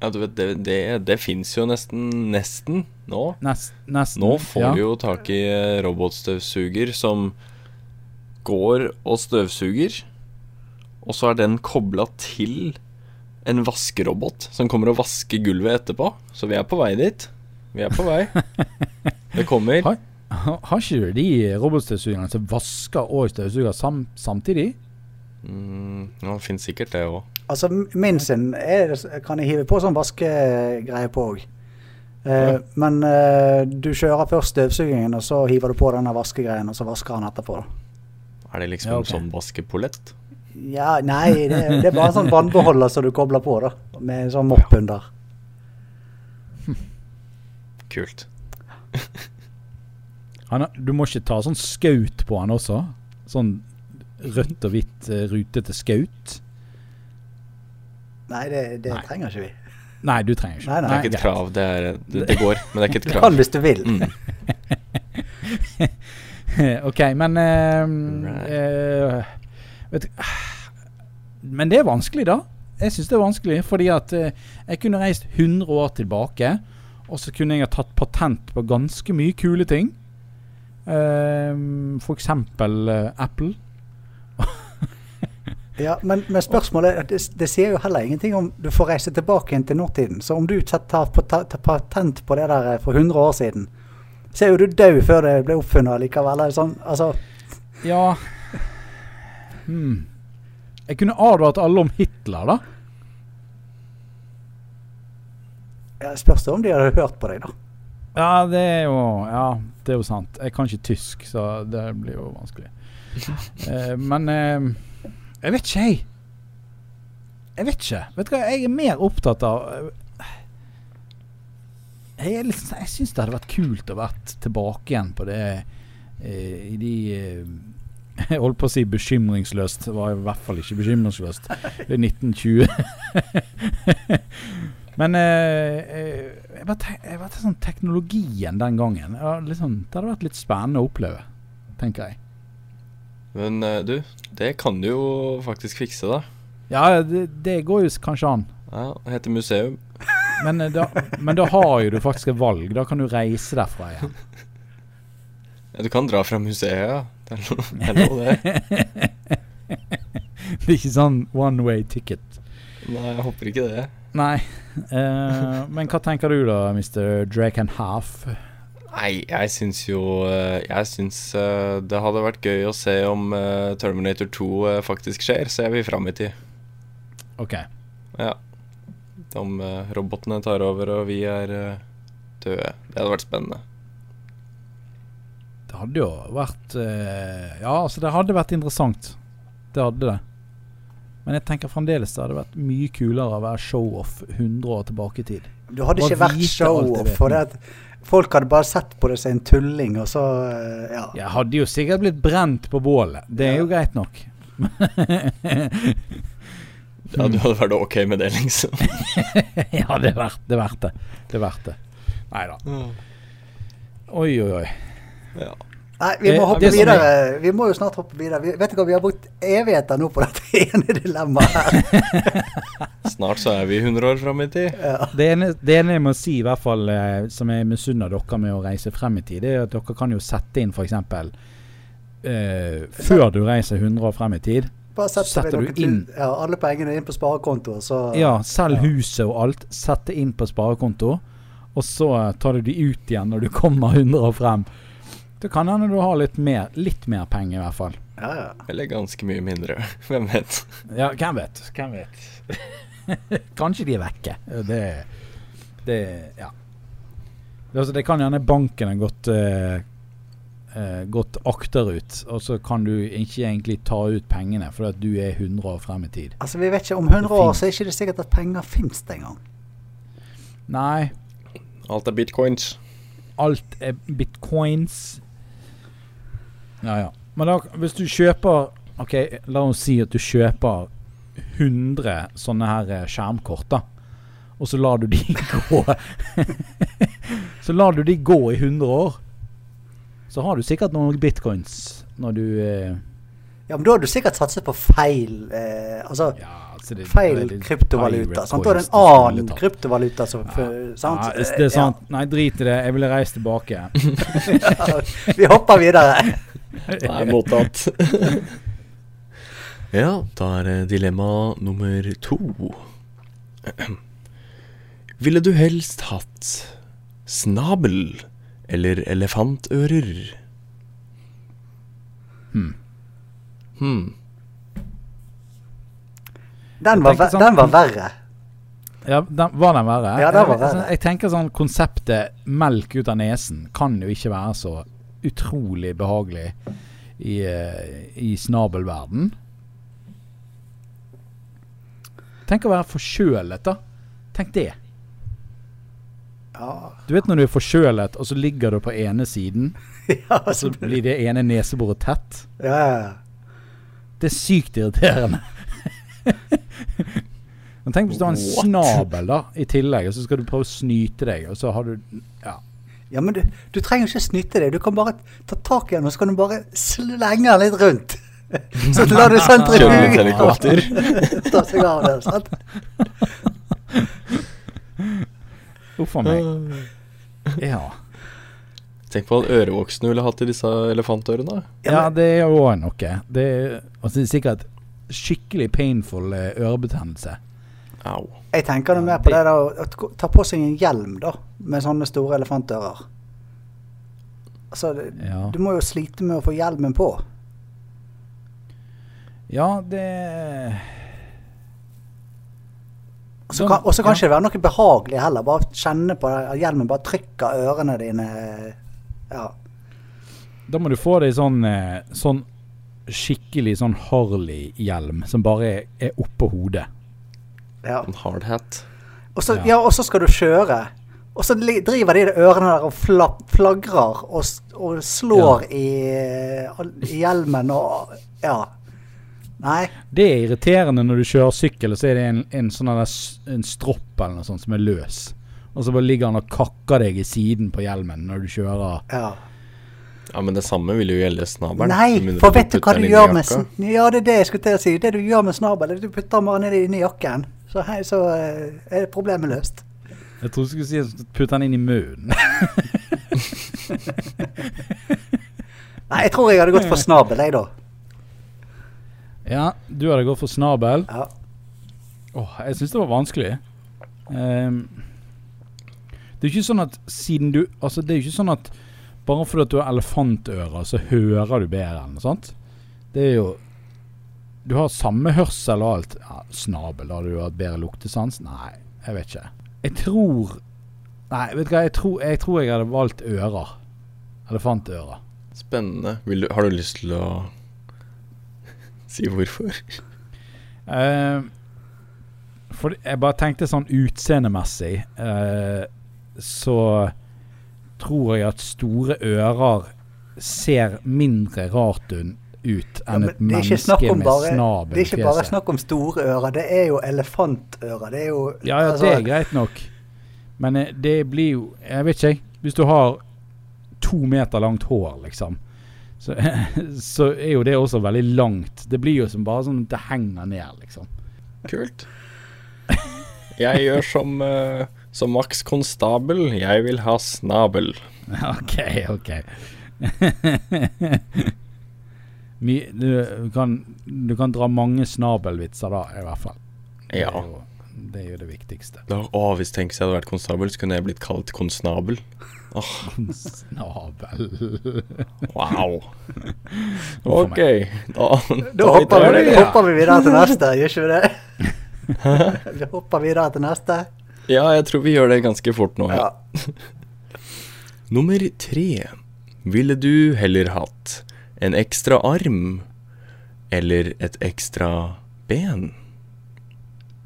ja, du vet, det, det, det fins jo nesten nesten nå. Nest, nesten. Nå får ja. du jo tak i eh, robotstøvsuger som går og støvsuger, og så er den kobla til en vaskerobot som kommer og vasker gulvet etterpå. Så vi er på vei dit. Vi er på vei. Det kommer. Har, har har ikke de robotstøvsugerne som vasker og støvsuger sam, samtidig? Mm, det finnes sikkert det òg. Altså, min sin er, kan jeg hive på sånn vaskegreie på òg. Eh, Ja. Men eh, du kjører først støvsugingen, og så hiver du på denne vaskegreien, og så vasker han etterpå. da. Er det liksom Ja, okay. en sånn vaskepolett? Ja, nei, det, det er bare en sånn vannbeholder som du kobler på, da. Med en sånn mopp under. (laughs) Kult. (laughs) Han, du må ikke ta sånn skaut på han også? Sånn rødt og hvitt eh, rutete skaut? Nei, det, det Nei. trenger ikke vi. Nei, du trenger ikke. Nei, nei. Det er ikke et krav. Det, er, det, det går, men det er ikke et (laughs) Du krav. kan hvis du vil. Mm. (laughs) ok, men uh, eh, vet Men det er vanskelig, da. Jeg syns det er vanskelig, fordi at eh, jeg kunne reist 100 år tilbake, og så kunne jeg ha tatt patent på ganske mye kule ting. Uh, for eksempel eh, Apple. (laughs) Ja, men, men spørsmålet det, det sier jo heller ingenting om du får reise tilbake igjen til nåtiden. Så om du tar patent på det der for 100 år siden, så er jo du død før det ble oppfunnet likevel. Sånn, altså, Ja hmm. Jeg kunne advart alle om Hitler, da. ja, spørs det om de hadde hørt på deg, da. Ja, det jo Ja, det er jo sant. Jeg kan ikke tysk, så det blir jo vanskelig. (laughs) Eh, men eh, jeg vet ikke, jeg. Jeg vet ikke. Vet du hva, jeg er mer opptatt av jeg, sånn- jeg syns det hadde vært kult å vært tilbake igjen på det eh, i de eh, (laughs) Jeg holdt på å si bekymringsløst. Det var i hvert fall ikke bekymringsløst. Det er 1920. (laughs) Men eh, eh, jeg bare sånn teknologien den gangen ja, liksom, Det hadde vært litt spennende å oppleve, tenker jeg. Men eh, du, det kan du jo faktisk fikse, da. Ja, det, det går jo kanskje an. Ja, heter museum. Men eh, da, men da har jo du faktisk et valg. Da kan du reise derfra igjen. Ja, du kan dra fra museet, ja. Det er lov, det. Er lov, det. (laughs) Det er ikke sånn one way ticket. Nei, jeg håper ikke det. Nei. Uh, men hva tenker du da, Mr. Drake and Half? Nei, jeg syns jo eh, Jeg syns det hadde vært gøy å se om Terminator 2 eh, faktisk skjer, så jeg vi fram i tid. OK. Ja. Om eh, robotene tar over og vi er eh, døde. Det hadde vært spennende. Det hadde jo vært eh, Ja, altså, det hadde vært interessant. Det hadde det. Men jeg tenker fremdeles det hadde vært mye kulere å være show-off 100 år tilbake i tid. Du hadde Bare ikke vært show-off, for det at folk hadde bare sett på det som en tulling, og så Ja. Jeg hadde jo sikkert blitt brent på bålet. Det er jo greit nok. (laughs) Ja, du hadde vært ok med det, liksom. (laughs) ja, det er verdt det. Er verdt det. det, er verdt det. Nei da. Oi, oi, oi. Ja. Nei, vi må Eh, hoppe videre. Vi må jo snart hoppe videre. Vi, vet du hva, vi har brukt evigheter nå på dette (laughs) ene dilemmaet her. (laughs) Snart så er vi 100 år fram i tid. Ja. Det ene, det ene jeg må si, i hvert fall eh, som jeg misunner dere med å reise frem i tid, det er at dere kan jo sette inn f.eks. Uh, før du reiser 100 år frem i tid. Bare setter, Setter vi du inn- til, ja, alle pengene inn på sparekonto, så Ja, selg Ja. huset og alt. Sett det inn på sparekonto. Og så eh, tar du de ut igjen når du kommer 100 år frem. Det kan hende du har litt mer, litt mer penger, i hvert fall. Ja, ja. Eller ganske mye mindre. (laughs) Hvem vet. Ja, hvem vet? Hvem vet? (laughs) Kanskje de er vekke. Det, det Ja. Det, altså, det kan gjerne banken ha gått eh, gått akterut, og så kan du ikke egentlig ta ut pengene fordi at du er 100 år frem i tid. Altså, vi vet ikke, Om 100 år så er ikke det sikkert at penger fins engang. Nei, Alt er bitcoins. alt er bitcoins. Ja, ja. Men da, hvis du kjøper Ok, la oss si at du kjøper 100 sånne her eh, skjermkort, da. Og så lar du de (laughs) gå (laughs) Så lar du de gå i 100 år. Så har du sikkert noen bitcoins når du eh, Ja, Men da har du sikkert satset på feil eh, Altså ja, altså det- feil det det, kryptovaluta. Sant? Da er det en annen kryptovaluta som Ja. sant? Ja, det er sant. Nei, drit i det. Jeg ville reist tilbake. Ja, (laughs) vi hopper videre. Nei, mottatt. (laughs) ja, da er dilemma nummer to. (clears throat) Ville du helst hatt snabel eller elefantører? Hmm. Hmm. Den var, sånn- den var verre. Ja, den, Var den verre? Ja, den var verre. Jeg tenker sånn Konseptet melk ut av nesen kan jo ikke være så utrolig behagelig i, eh, i snabelverden. Tenk å være forkjølet, da. Tenk det. Ja, Du vet når du er forkjølet, og så ligger du på ene siden, (laughs) ja, og så blir det ene neseboret tett. ja. Det er sykt irriterende. (laughs) Men tenk hvis du har en What? snabel da i tillegg, og så skal du prøve å snyte deg, og så har du Ja. ja men du, du trenger ikke snyte deg. Du kan bare ta tak i den, og så kan du bare slenge den litt rundt. (laughs) Så lar du sentrifugen helikopter. ta seg av det. Sant? Uff a meg. Ja. Tenk på all ørevoksen du ville hatt i disse elefantørene. ja, det er jo òg noe. Det er, altså, det er sikkert skikkelig painful eh, ørebetennelse. Au. Jeg tenker noe mer på det da, å ta på seg en hjelm da, med sånne store elefantører. Altså, det, Ja, du må jo slite med å få hjelmen på. ja det Og så kan, det ja. ikke det være noe behagelig heller. Bare kjenne på det, at hjelmen bare trykker ørene dine. Ja. Da må du få deg sånn, eh, sånn skikkelig sånn Harley-hjelm som bare er, er oppå hodet. ja. En hardhat. Og så Ja. ja, og så skal du kjøre, Og så driver de de ørene der og fla- flagrer og, og slår i, i hjelmen og Ja. Nei. Det er irriterende når du kjører sykkel, og så er det en, en sånn der en stropp eller noe sånt som er løs. Og så bare ligger han og kakker deg i siden på hjelmen når du kjører. Ja. Ja, men det samme vil jo gjelde snabelen. Nei, for vet du hva du gjør med Ja, det er det jeg skulle til å si. Det du gjør med snabelen, du putter den bare ned inni i jakken. Så, hei, så eh, er problemet løst. Jeg tror du skulle si putte den inn i munnen. (laughs) Nei, jeg tror jeg hadde gått for snabel, jeg, da. Ja, du hadde gått for snabel. Ja. Åh, jeg syns det var vanskelig. Um, det er jo ikke sånn at siden du Altså, det er jo ikke sånn at bare fordi du har elefantører, så hører du bedre enn noe sånt. Det er jo Du har samme hørsel og alt. Ja, snabel, hadde du hatt bedre luktesans? Nei, jeg vet ikke. Jeg tror Nei, vet du hva, jeg tror jeg, tror jeg hadde valgt ører. Elefantører. Spennende. Vil du, har du lyst til å si hvorfor? Uh, for jeg bare tenkte sånn utseendemessig uh, Så tror jeg at store ører ser mindre rart ut ut enn ja, et menneske med bare- snabel Det er ikke bare snakk om store ører, det er jo elefantører. Det er jo Ja, ja, altså, det er greit nok. Men eh, det blir jo Jeg vet ikke, jeg. Hvis du har to meter langt hår, liksom, så, (laughs) så er jo det også veldig langt. Det blir jo som bare sånn at det henger ned, liksom. Kult. Jeg gjør som, eh, som Max Konstabel. Jeg vil ha snabel. (laughs) OK, OK. (laughs) Du, kan, du kan dra mange snabelvitser da, i hvert fall. Det er jo det, er jo det viktigste. Da, å, hvis tenk jeg hadde vært konstabel, så kunne jeg blitt kalt konsnabel. Snabel Wow. Ok, da, Da hopper vi, det, ja. hopper vi videre til (laughs) neste, gjør ikke vi det? (laughs) vi hopper videre til neste. Ja, jeg tror vi gjør det ganske fort nå. Ja. (laughs) Nummer tre. Ville du heller hatt en ekstra arm eller et ekstra ben?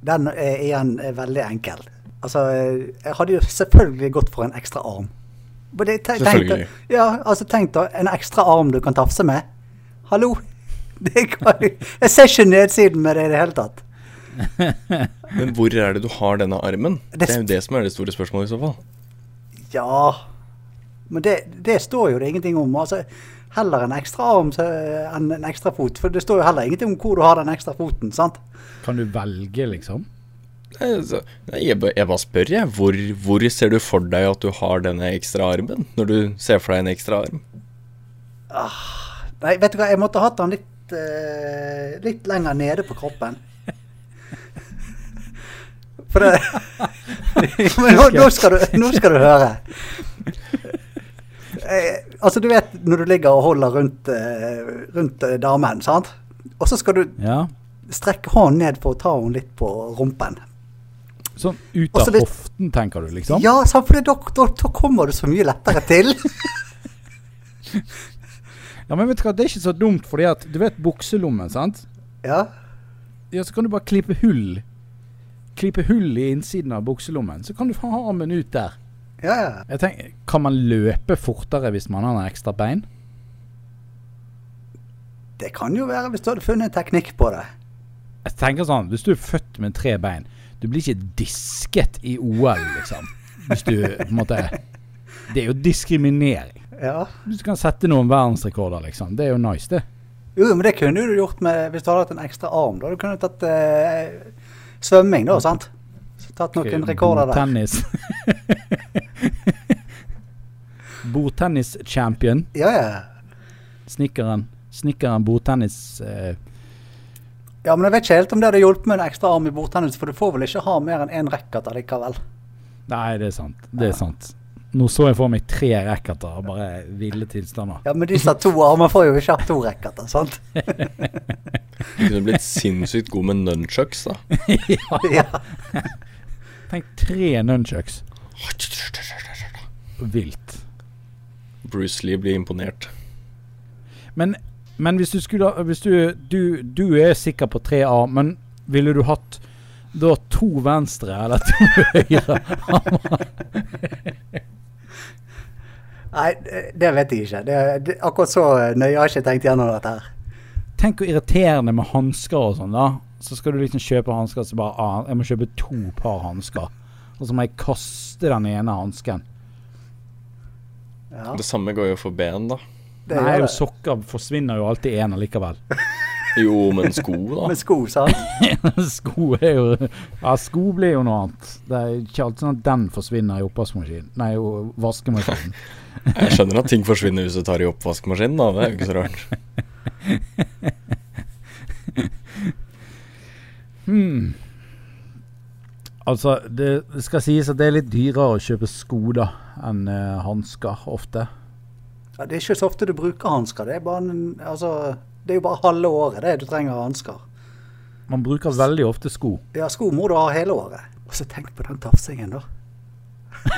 Den er igjen veldig enkel. Altså, jeg hadde jo selvfølgelig gått for en ekstra arm. Selvfølgelig. Ja, altså tenk da, en ekstra arm du kan tafse med. Hallo? (laughs) Det kan, jeg ser ikke nedsiden med det i det hele tatt. (laughs) Men hvor er det du har denne armen? Det Det er jo det som er det store spørsmålet i så fall. Ja Men det, det står jo det ingenting om. Altså, heller en ekstra arm enn en ekstra fot. For det står jo heller ingenting om hvor du har den ekstra foten. sant? Kan du velge, liksom? Jeg, bare spør, jeg. Hvor, hvor ser du for deg at du har denne ekstra armen? Når du ser for deg en ekstra arm? Nei, vet du hva, jeg måtte hatt den litt, uh, litt lenger nede på kroppen. For det Men (laughs) nå, nå, skal du, nå skal du høre. Eh, altså, du vet når du ligger og holder rundt, eh, rundt eh, damen, sant? Og så skal du Ja. strekke hånden ned for å ta henne litt på rumpen. Sånn ut av hvis- hoften, tenker du, liksom? Ja, sant, for da, da, kommer du så mye lettere til. (laughs) Ja, men vet du hva, det er ikke så dumt, fordi at du vet bukselommen, sant? Ja, Ja, så kan du bare klippe hull. Klippe hull i innsiden av bukselommen, så kan du ha armen ut der. ja, ja. Jeg tenker, Kan man løpe fortere hvis man har ekstra bein? Det kan jo være hvis du hadde funnet en teknikk på det. Jeg tenker sånn, Hvis du er født med tre bein, du blir ikke disket i OL, liksom. Hvis du på en måte Det er jo diskriminering. Ja. Du kan sette noen verdensrekorder, liksom. Det er jo nice, det. Jo, men det kunne du gjort med, hvis du hadde hatt en ekstra arm. Da du kunne tatt eh, svømming, da, sant? Så tatt noen rekorder der. Tennis. (laughs) Bordtennis-champion. Ja, ja. Snikkeren. Snikkeren bordtennis. Eh, Ja, men jeg vet ikke helt om det hadde hjulpet med en ekstra arm i bordtennis, for du får vel ikke ha mer enn én racket allikevel. nei, det er sant. Det er sant. Nå så jeg for meg tre racketer og bare ville tilstander. Ja, men disse to armene får jo ikke ha to racketer, sant? Du kunne blitt sinnssykt god med nunchucks, da. (laughs) Ja. Tenk tre nunchucks. Vilt. Bruce Lee blir imponert. Men, men hvis du skulle Hvis du, du Du er sikker på 3A, men ville du hatt da to venstre eller to høyre? (laughs) Nei, det- det vet jeg ikke. Det, det, akkurat så nøye har jeg ikke tenkt gjennom dette her. Tenk hvor irriterende med hansker og sånn, da. Så skal du liksom kjøpe hansker, så bare ah, Jeg må kjøpe to par hansker. Og så må jeg kaste den ene hansken. Ja, Det samme går jo for ben, da. Det Nei, jo det. sokker forsvinner jo alltid én allikevel. (laughs) Jo, men sko, da. Med sko, sant? (laughs) sko er jo Ja, sko blir jo noe annet. Det er ikke alltid sånn at den forsvinner i oppvaskmaskinen. Nei, jo, vaskemaskinen. (laughs) Jeg skjønner at ting forsvinner hvis du tar i oppvaskmaskinen, da. Det er jo ikke så rart. Hmm. Altså, det det skal sies at det er litt dyrere å kjøpe sko da enn uh, hansker, ofte. Ja, det er ikke så ofte du bruker hansker. Det altså, det er jo bare halve året det du trenger hansker. Man bruker veldig ofte sko. Ja, sko må du ha hele året. Og så tenk på den tafsingen, da. (laughs)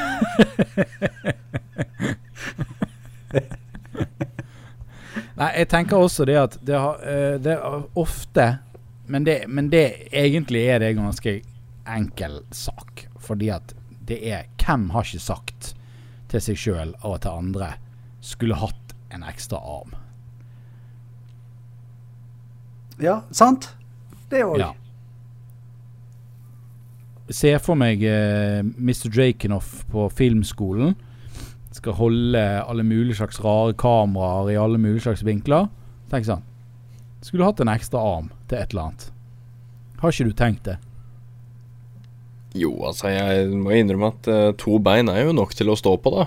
Nei, jeg tenker også det at det, har, eh, det er ofte men det, men det egentlig er det en ganske enkel sak. Fordi at det er Hvem har ikke sagt til seg sjøl og til andre skulle hatt en ekstra arm? Ja, sant? Det òg. Ja. Se for meg eh, Mr. Drakenhoff på filmskolen. Skal holde alle mulige slags rare kameraer i alle mulige slags vinkler. Tenk sånn. Skulle hatt en ekstra arm til et eller annet. Har ikke du tenkt det? Jo, altså, jeg må innrømme at uh, to bein er jo nok til å stå på, da.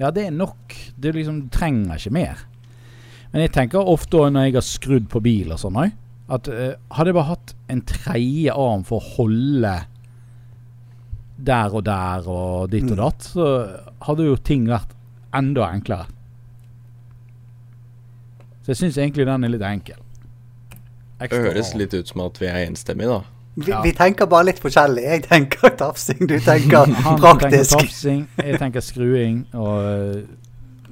Ja, det er nok. Liksom, du trenger ikke mer. Men jeg tenker ofte òg når jeg har skrudd på bil og sånn òg, at uh, hadde jeg bare hatt en tredje arm for å holde der og der og ditt og Mm. datt, så hadde jo ting vært enda enklere. Så jeg syns egentlig den er litt enkel. Det høres litt ut som at vi er enstemmige, da. Vi, Ja. vi tenker bare litt forskjellig. Jeg tenker (laughs) tafsing, du tenker Han tenker praktisk. tafsing, jeg tenker skruing, og uh,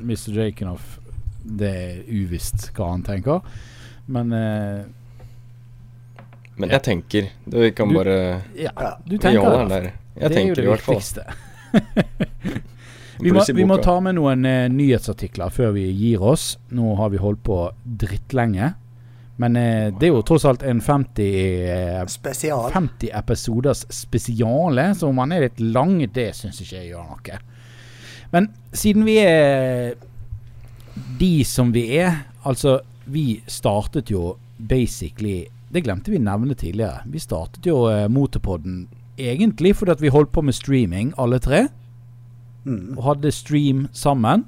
Mr. Jakenoff Det er uvisst hva han tenker. Men uh, Men Ja. jeg tenker Du kan Du- bare ja, du tenker det. Jeg det er jo tenker det i hvert fall. viktigste. (laughs) (laughs) Vi må, vi må ta med noen uh, nyhetsartikler før vi gir oss. Nå har vi holdt på drittlenge. Men eh, det er jo tross alt en 50, eh, Spesial. 50 episoders spesiale, så om han er litt lang, det syns ikke jeg gjør noe. Men siden vi er de som vi er Altså, vi startet jo basically Det glemte vi å nevne tidligere. Vi startet jo eh, Motorpodden egentlig fordi at vi holdt på med streaming, alle tre Mm. og hadde stream sammen.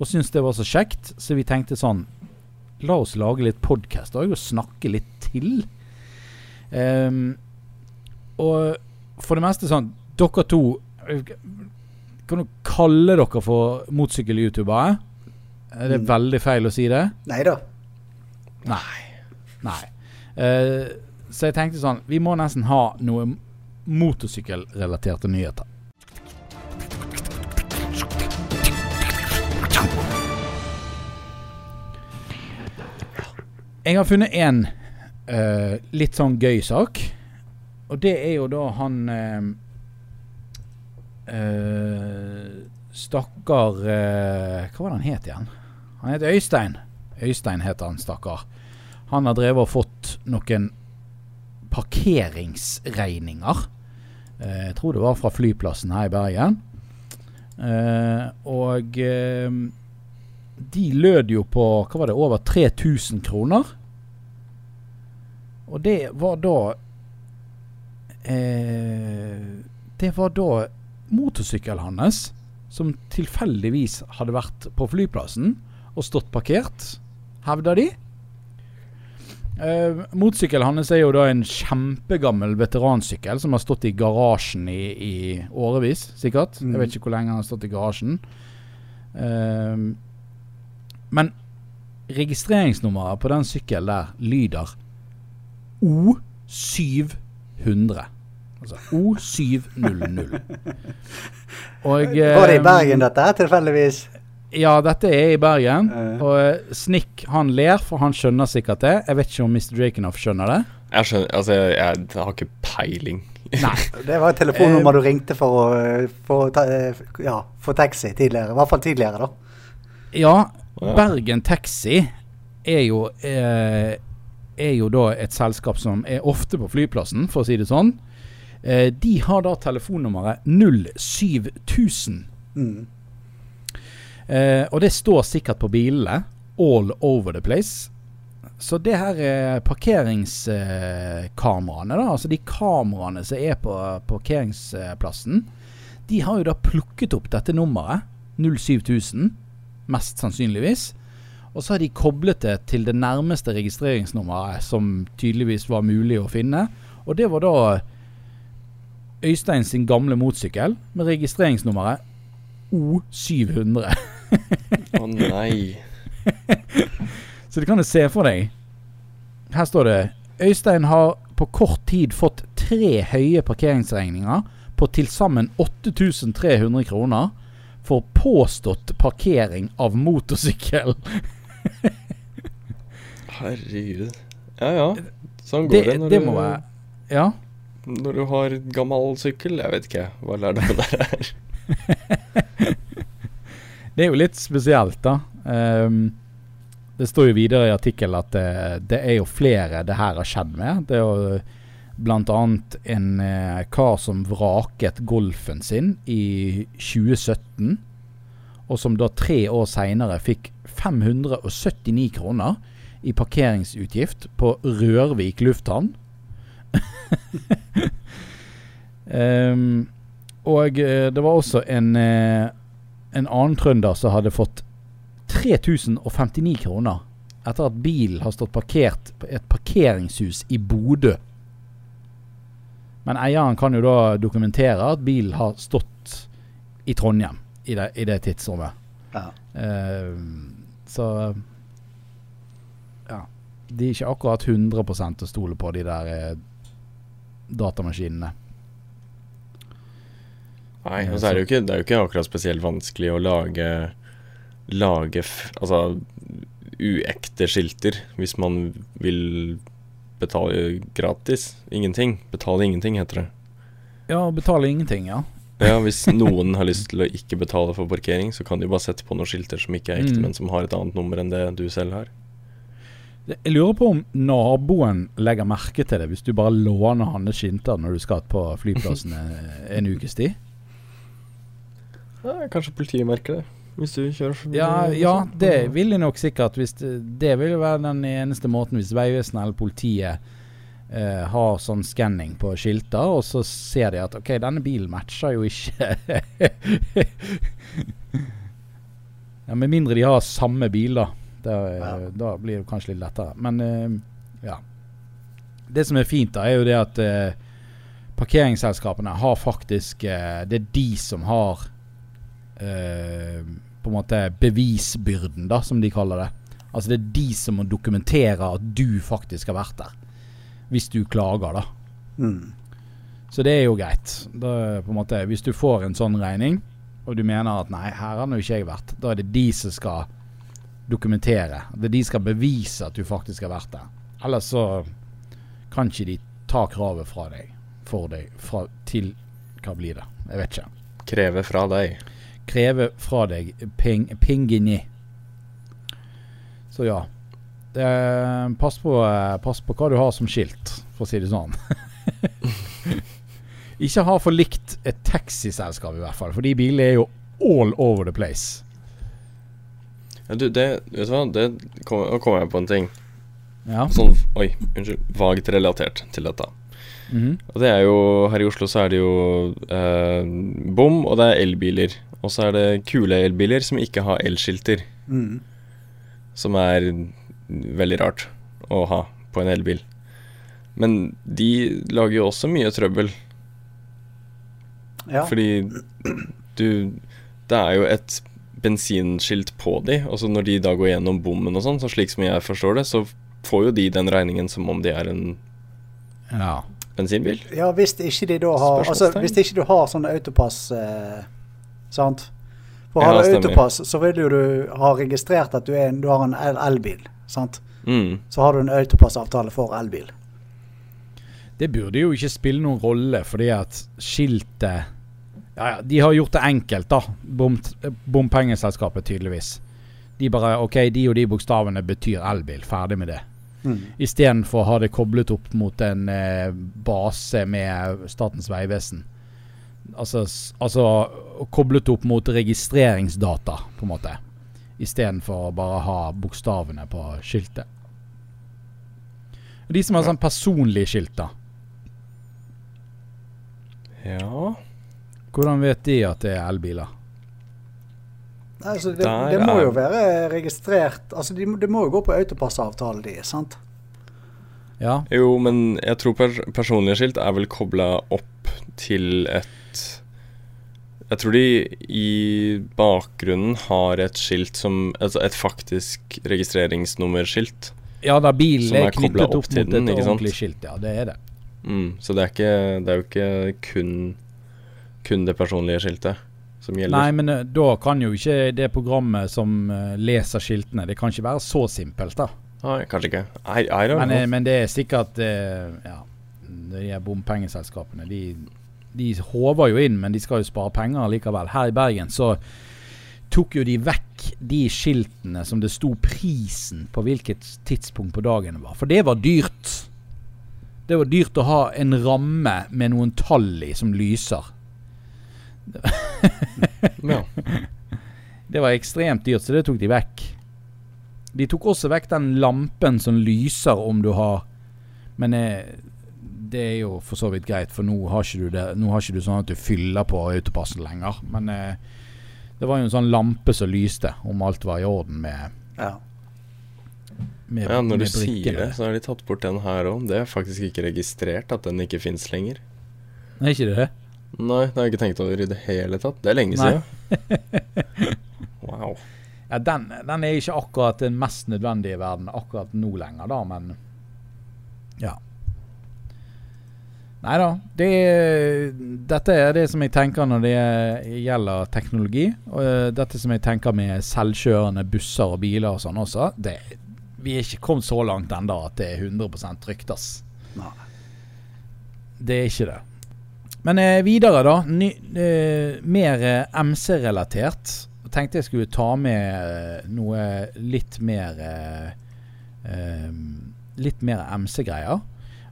Og syntes det var så kjekt, så vi tenkte sånn La oss lage litt podkast og snakke litt til. Um, og for det meste sånn Dere to eh, Kan du kalle dere for motorsykkel-youtubere? Er det Mm. veldig feil å si det? Nei da. Nei. Nei. Eh, så jeg tenkte sånn Vi må nesten ha noe motorsykkelrelaterte nyheter. Jeg har funnet en uh, litt sånn gøy sak. Og det er jo da han uh, uh, Stakkar eh, Hva var det han het igjen? Han het Øystein. Øystein heter han, stakkar. Han har drevet og fått noen parkeringsregninger. Eh, jeg tror det var fra flyplassen her i Bergen. Eh, og eh, de lød jo på hva var det, over 3000 kroner. Og det var da eh, Det var da motorsykkelen hans, som tilfeldigvis hadde vært på flyplassen og stått parkert, hevda de. Eh, motorsykkelen hans er jo da en kjempegammel veteransykkel som har stått i garasjen i, i årevis, sikkert. Mm. Jeg vet ikke hvor lenge han har stått i garasjen. Eh, men registreringsnummeret på den sykkelen der lyder O700. Altså O700. (laughs) Og Var det i eh, Bergen dette her, tilfeldigvis? Ja, dette er i Bergen. Eh. Og eh, Snick han ler, for han skjønner sikkert det. Jeg vet ikke om Mr. Drakenhoff skjønner det. Jeg skjønner Altså, jeg, jeg har ikke peiling. Nei. (laughs) Det var et telefonnummer du ringte for å få ja, taxi tidligere. I hvert fall tidligere, da. Ja, Bergen Taxi er jo eh, er jo da et selskap som er ofte på flyplassen, for å si det sånn. Eh, de har da telefonnummeret 07000. Mm. Eh, og det står sikkert på bilene. All over the place. Så det her er parkeringskameraene, da. Altså de kameraene som er på parkeringsplassen. De har jo da plukket opp dette nummeret, 07000, mest sannsynligvis. Og så har de koblet det til det nærmeste registreringsnummeret som tydeligvis var mulig å finne. Og det var da Øystein sin gamle motsykkel med registreringsnummeret O700. Å oh, nei. (laughs) Så det kan du se for deg. Her står det Øystein har på kort tid fått tre høye parkeringsregninger på til sammen 8300 kroner for påstått parkering av motorsykkel. Herregud. Ja ja. Sånn går det, det når det må være Ja. Når du har gammel sykkel. Jeg vet ikke hva lærdommen der er. det er jo litt spesielt, da. Um, det står jo videre i artikkelen at det, det, er jo flere det her har skjedd med. Det er jo bl.a. en eh, kar som vraket golfen sin i 2017. Og som da tre år seinere fikk 579 kroner i parkeringsutgift på Rørvik lufthavn. um, (laughs) og eh, det var også en, eh, en annen trønder som hadde fått 3059 kroner etter at bilen har stått parkert på et parkeringshus i Bodø. Men eieren kan jo da dokumentere at bilen har stått i Trondheim i det, i det tidsrommet. Ja. Uh, så Ja. De er ikke akkurat 100 å stole på, de der eh, datamaskinene. Nei, og så er det jo ikke, det er jo ikke akkurat spesielt vanskelig å lage Lage altså uekte skilter hvis man vil betale gratis. Ingenting. Betale ingenting, heter det. Ja, betale ingenting, ja. Ja, (laughs) Hvis noen har lyst til å ikke betale for parkering, så kan de bare sette på noen skilter som ikke er ekte, mm. men som har et annet nummer enn det du selv har. Jeg lurer på om naboen legger merke til det hvis du bare låner hans skinter når du skal på flyplassen (laughs) en ukes tid? Ja, kanskje politiet merker det. Hvis du kjører forbi Ja, ja det vil jeg nok sikkert. Hvis det, det vil være den eneste måten hvis Vegvesenet eller politiet eh, har sånn skanning på skilter, og så ser de at OK, denne bilen matcher jo ikke (laughs) Ja, Med mindre de har samme bil, da. Da, ja. da blir det kanskje litt lettere. Men eh, ja. Det som er fint, da, er jo det at eh, parkeringsselskapene har faktisk eh, Det er de som har Eh, på en måte bevisbyrden, da, som de kaller det. Altså det er de som må dokumentere at du faktisk har vært der. Hvis du klager, da. Mm. Så det er jo greit. Da, på en måte, hvis du får en sånn regning, og du mener at nei, her har nå ikke jeg vært, da er det de som skal dokumentere. Det er de som skal bevise at du faktisk har vært der. Ellers så kan ikke de ta kravet fra deg, for deg, fra, til Hva blir det? Jeg vet ikke. Kreve fra deg kreve fra deg ping, pingini. Så ja. Eh, pass, på, pass på hva du har som skilt, for å si det sånn. (laughs) Ikke ha for likt et taxiselskap, i hvert fall. For de bilene er jo all over the place. Ja, du, det Vet du hva, det kom, nå kommer jeg på en ting. Ja. Sånn, oi, unnskyld. Vagt relatert til dette. Mm -hmm. Og det er jo Her i Oslo så er det jo eh, bom, og det er elbiler. Og så er det kule elbiler som ikke har elskilter. Mm. Som er veldig rart å ha på en elbil. Men de lager jo også mye trøbbel. Ja. Fordi du Det er jo et bensinskilt på de, og så når de da går gjennom bommen og sånn, så slik som jeg forstår det, så får jo de den regningen som om de er en ja. Bensinbil. Ja, hvis ikke de da har Altså, hvis ikke du har sånn autopass eh, Sant? For å ha autopass, så vil jo du ha registrert at du, en, du har en elbil. Sant? Mm. Så har du en autopassavtale for elbil. Det burde jo ikke spille noen rolle, fordi at skiltet ja, ja, De har gjort det enkelt, da. Bom, bompengeselskapet, tydeligvis. De bare OK, de og de bokstavene betyr elbil. Ferdig med det. Mm. Istedenfor å ha det koblet opp mot en eh, base med Statens vegvesen. Altså, altså koblet opp mot registreringsdata, på en måte. Istedenfor å bare ha bokstavene på skiltet. De som har sånn personlige skilt, da. Ja Hvordan vet de at det er elbiler? Altså, det, det, må jo være registrert Altså, de, Det må jo gå på autopassavtalen de, sant? Ja. Jo, men jeg tror per personlige skilt er vel kobla opp til et Jeg tror de i bakgrunnen har et skilt som Altså et faktisk registreringsnummerskilt. Ja da, bilen er, er knyttet opp, opp mot den, et ordentlig skilt, ja. Det er det. Mm, så det er, ikke, det er jo ikke kun, kun det personlige skiltet. Nei, men uh, da kan jo ikke det programmet som uh, leser skiltene, det kan ikke være så simpelt, da. Nei, kanskje ikke. I, I men, uh, men, det er sikkert Ja, de bompengeselskapene, de, de håver jo inn, men de skal jo spare penger likevel. Her i Bergen så tok jo de vekk de skiltene som det sto prisen på hvilket tidspunkt på dagen det var. For det var dyrt. Det var dyrt å ha en ramme med noen tall i som lyser. (laughs) ja. Det var ekstremt dyrt, så det tok de vekk. De tok også vekk den lampen som lyser om du har Men eh, det er jo for så vidt greit, for nå har ikke du, det, nå har ikke du sånn at du fyller på autopassen lenger. Men eh, det var jo en sånn lampe som lyste, om alt var i orden med Ja. Med, ja, når du sier det, så har de tatt bort den her òg. Det er faktisk ikke registrert at den ikke fins lenger. Er ikke det? Nei, det har jeg ikke tenkt over i det hele tatt. Det er lenge Nei. siden. wow. (laughs) Ja, den, den, er ikke akkurat den mest nødvendige i verden akkurat nå lenger, da, men ja. Nei da. Det, dette er det som jeg tenker når det gjelder teknologi. Og eh, dette som jeg tenker med selvkjørende busser og biler og sånn også. Det, vi er ikke kommet så langt ennå at det er 100 trygt, ass. Nei. Det er ikke det. Men eh, videre, da. Ny, eh, mer eh, MC-relatert. Tenkte jeg skulle ta med eh, noe litt mer eh, Litt mer MC-greier.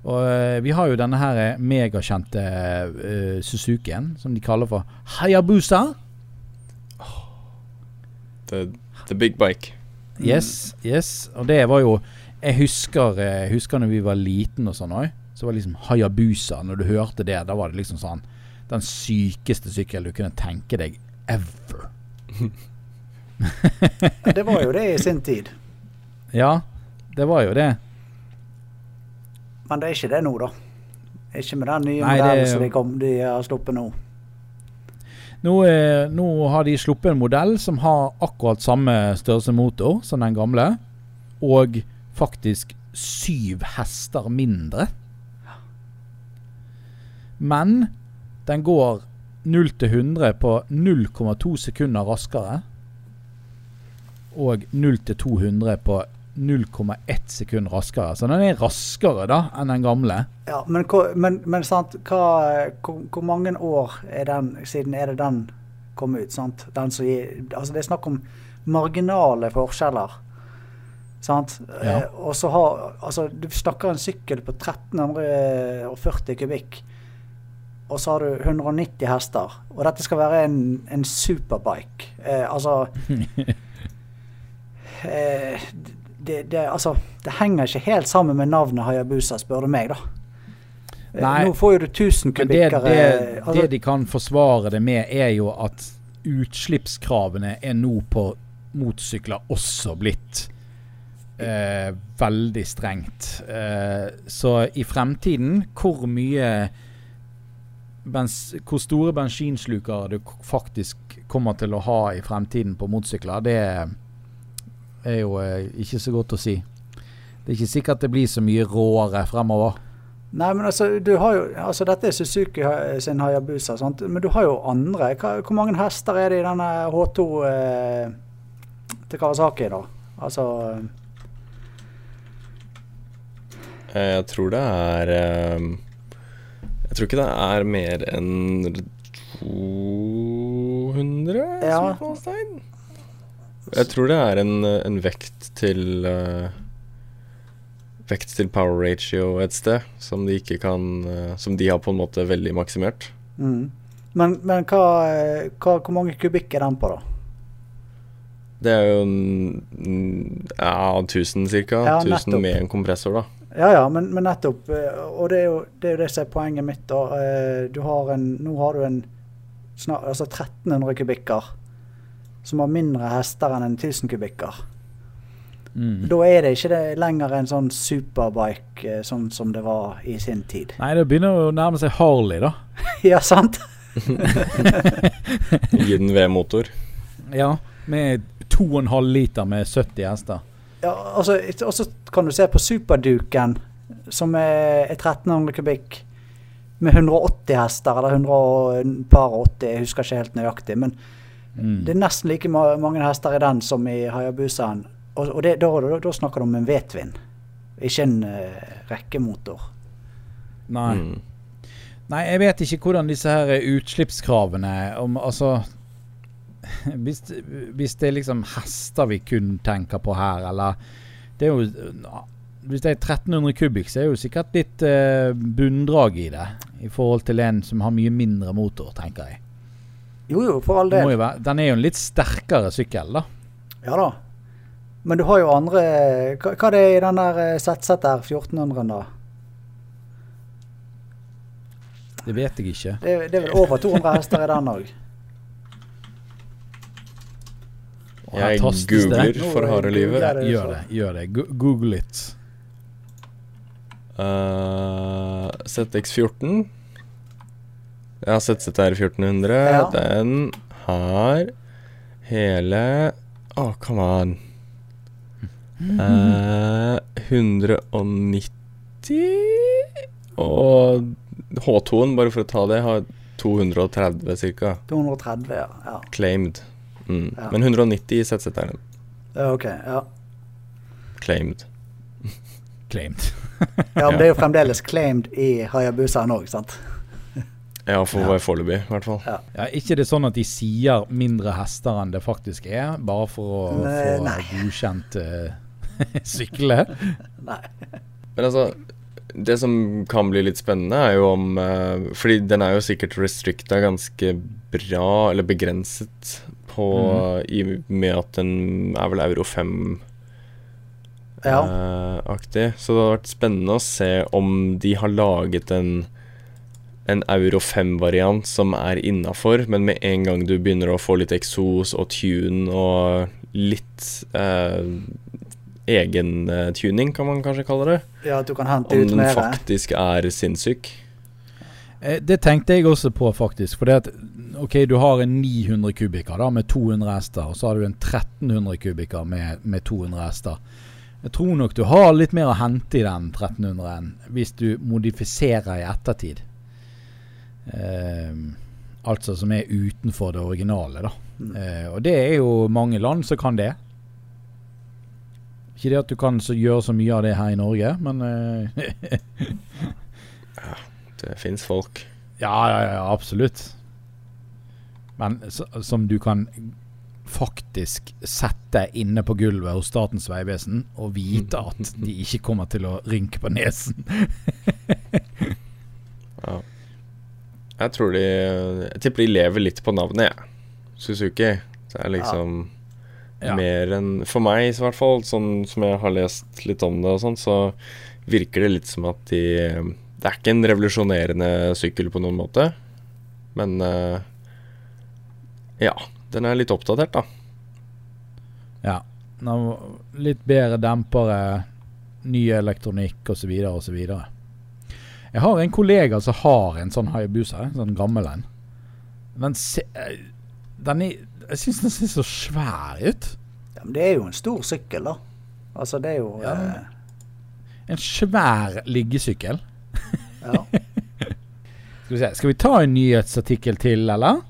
Og Vi har jo denne her megakjente uh, Suzukien, som de kaller for Hayabusa. Oh, the, the big bike. Yes, yes. Og det var jo Jeg husker, jeg husker når vi var liten og sånn òg. Så var det liksom Hayabusa. Når du hørte det, da var det liksom sånn Den sykeste sykkelen du kunne tenke deg ever. (laughs) ja, det var jo det i sin tid. Ja, det var jo det. Men det er ikke det nå, da. Ikke med den nye modellen som de, kom, de har sluppet nå. Nå, eh, nå, har de sluppet en modell som har akkurat samme størrelse motor som den gamle. Og faktisk syv hester mindre. Men den går 0 til 100 på 0,2 sekunder raskere. Og 0 til 200 på 0,1 sekund raskere. Så den er raskere da enn den gamle. Ja, Men, men, men sant, hva, hvor, hvor, mange år er den, siden er det den kom ut? sant? Gir, altså Det er snakk om marginale forskjeller. Sant? Ja. Eh, og så har Altså, du snakker en sykkel på 1340 kubikk, og så har du 190 hester. Og dette skal være en, en superbike. Eh, altså (laughs) eh, det, det, altså, det henger ikke helt sammen med navnet Hayabusa, spør du meg, da. Eh, Nei, Nå får jo du 1000 kubikker det, det, altså. det, de kan forsvare det med, er jo at utslippskravene er nå på motorsykler også blitt eh, veldig strengt. Eh, så i fremtiden, hvor mye Hvor store bensinslukere du faktisk kommer til å ha i fremtiden på motorsykler, det er jo eh, ikke så godt å si. Det er ikke sikkert det blir så mye råere fremover. Nei, men altså, du har jo, altså Dette er Suzuki sin Hayabusa, sant? men du har jo andre. Hva, hvor mange hester er det i denne H2 eh, til Kawasaki, da? Altså eh, Jeg tror det er eh, Jeg tror ikke det er mer enn 200 Ja. småstein. Jeg tror det er en, en vekt til uh, Vekt til power ratio et sted, som de ikke kan uh, Som de har på en måte veldig maksimert. Mm. Men, men hva, eh, hva, hvor mange kubikk er den på, da? Det er jo en, ja, 1000 ca. Ja, 1000 med en kompressor, da. Ja ja, men, men nettopp. eh, Og det er, jo, det er jo det som er poenget mitt. da. Eh, Du har en, nå har du en snart, altså 1300 kubikker som har mindre hester enn en 1000 kubikker. Mm. Da er det ikke det lenger en sånn superbike eh, sånn som det var i sin tid. Nei, det begynner å nærme seg Harley, da. (laughs) ja, sant? (laughs) Gi den V-motor. Ja, med 2,5 liter med 70 hester. Ja, altså, Og så kan du se på superduken, som er, er 1300 kubikk, med 180 hester, eller 100 og et par og 80, jeg husker ikke helt nøyaktig. Men Mm. det er nesten like ma mange hester i den som i Hayabusaen. Og, og det, da, da, da snakker du om en V-twin, ikke en uh, rekkemotor. Nei. Mm. Nei, jeg vet ikke hvordan disse her utslippskravene om, Altså (laughs) hvis, hvis det er liksom hester vi kun tenker på her, eller Det er jo Hvis det er 1300 kubikk, så er det jo sikkert litt eh, bunndrag i det. I forhold til en som har mye mindre motor, tenker jeg. Jo jo, for all del. den er jo en litt sterkere sykkel, da. Ja da. Men du har jo andre Hva, hva er det i den der eh, ZZR 1400, da? Det vet jeg ikke. Det, det er vel over 200 hester i den òg? Og her Jeg googler det. for harde livet. Gjør det. gjør det. Google it. Uh, ZX14. Jeg har sett ZR 1400. Ja. Den har hele Å, come on. Uh, 190 Og H2-en, bare for å ta det, har 230 ca. 230, ja. ja. Claimed. Mm. Ja. Men 190 i ZZ-en. Ja, OK. Ja. Claimed. Claimed. (laughs) ja, men det er jo fremdeles claimed i Hayabusaen òg, sant? Ja, for Ja. foreløpig, i hvert fall. Ja. Ja, ikke det sånn at de sier mindre hester enn det faktisk er, bare for å Nei, få godkjent uh, (laughs) sykle? Nei. Men altså, det som kan bli litt spennende, er jo om uh, Fordi den er jo sikkert restricta ganske bra, eller begrenset, på i, med at den er vel euro 5-aktig. Ja. Så det hadde vært spennende å se om de har laget en en euro 5-variant som er innafor, men med en gang du begynner å få litt eksos og tune og litt eh, egentuning, kan man kanskje kalle det. ja, at du kan hente Om ut den faktisk er sinnssyk. Eh, Det tenkte jeg også på, faktisk. For det at OK, du har en 900 kubikker da, med 200 hester, og så har du en 1300 kubikker med, med 200 hester. Jeg tror nok du har litt mer å hente i den 1300-en hvis du modifiserer i ettertid. Eh, altså som er utenfor det originale, da. Mm. Eh, og det er jo mange land som kan det. Ikke det at du kan så gjøre så mye av det her i Norge, men eh, (laughs) Det fins folk. Ja, ja, ja, absolutt. Men som du kan faktisk sette inne på gulvet hos Statens vegvesen og vite at de ikke kommer til å rynke på nesen. (laughs) Ja. Jeg tror de Jeg tipper de lever litt på navnet, jeg. Suzuki. Så er liksom Ja. mer enn For meg, i hvert fall, sånn som jeg har lest litt om det og sånn, så virker det litt som at de Det er ikke en revolusjonerende sykkel på noen måte, men eh, Ja. Den er litt oppdatert, da. Ja. Litt bedre dempere, ny elektronikk osv. osv. Jeg har en kollega som har en sånn Hayabusa, en sånn gammel en. Den, se, eh, den er, jeg syns den ser så svær ut. Ja, men det er jo en stor sykkel, da. Altså, det er jo Ja, eh, En svær liggesykkel. ja. (laughs) Skal vi se, skal vi ta en nyhetsartikkel til, eller?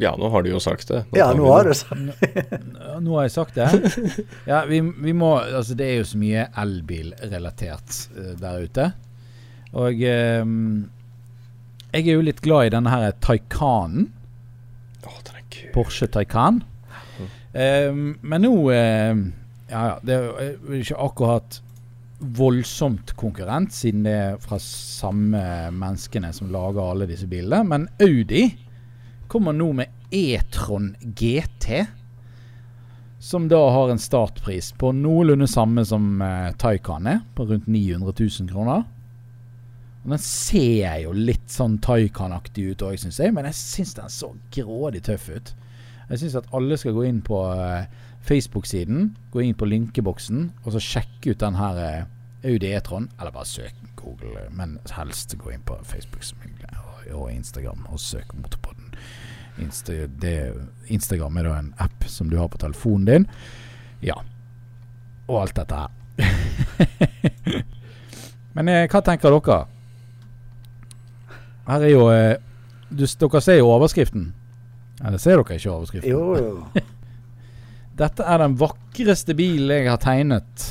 Ja, nå har du jo sagt det. ja, nå har du sagt det. Nå har jeg sagt det. (laughs) Ja, vi, vi må Altså, det er jo så mye elbilrelatert uh, der ute. Og um, Jeg er jo litt glad i denne her Taycanen. Å, den er kul. Porsche Taycan. Um, men nå uh, Ja, ja. Det er jo eh, ikke akkurat voldsomt konkurrent, siden det er fra samme menneskene som lager alle disse bilene. Men Audi kommer nå med E-tron GT. Som da har en startpris på noenlunde samme som uh, Taycan er, på rundt 900 000 kroner. Og Den ser jo litt sånn Taycan-aktig ut òg, syns jeg, men jeg syns den så grådig tøff ut. Jeg syns at alle skal gå inn på uh, Facebook-siden, gå inn på linkeboksen, og så sjekke ut den her uh, Audi E-tron. Eller bare søk Google, men helst gå inn på Facebook og, Instagram og søk Motorpodden. Insta, det, Instagram er da en app som du har på telefonen din. Ja. Og alt dette her. (laughs) Men eh, hva tenker dere? Her er jo eh, du, Dere ser jo overskriften. Eller ser dere ikke overskriften? Jo, jo. (laughs) Dette er den vakreste bilen jeg har tegnet.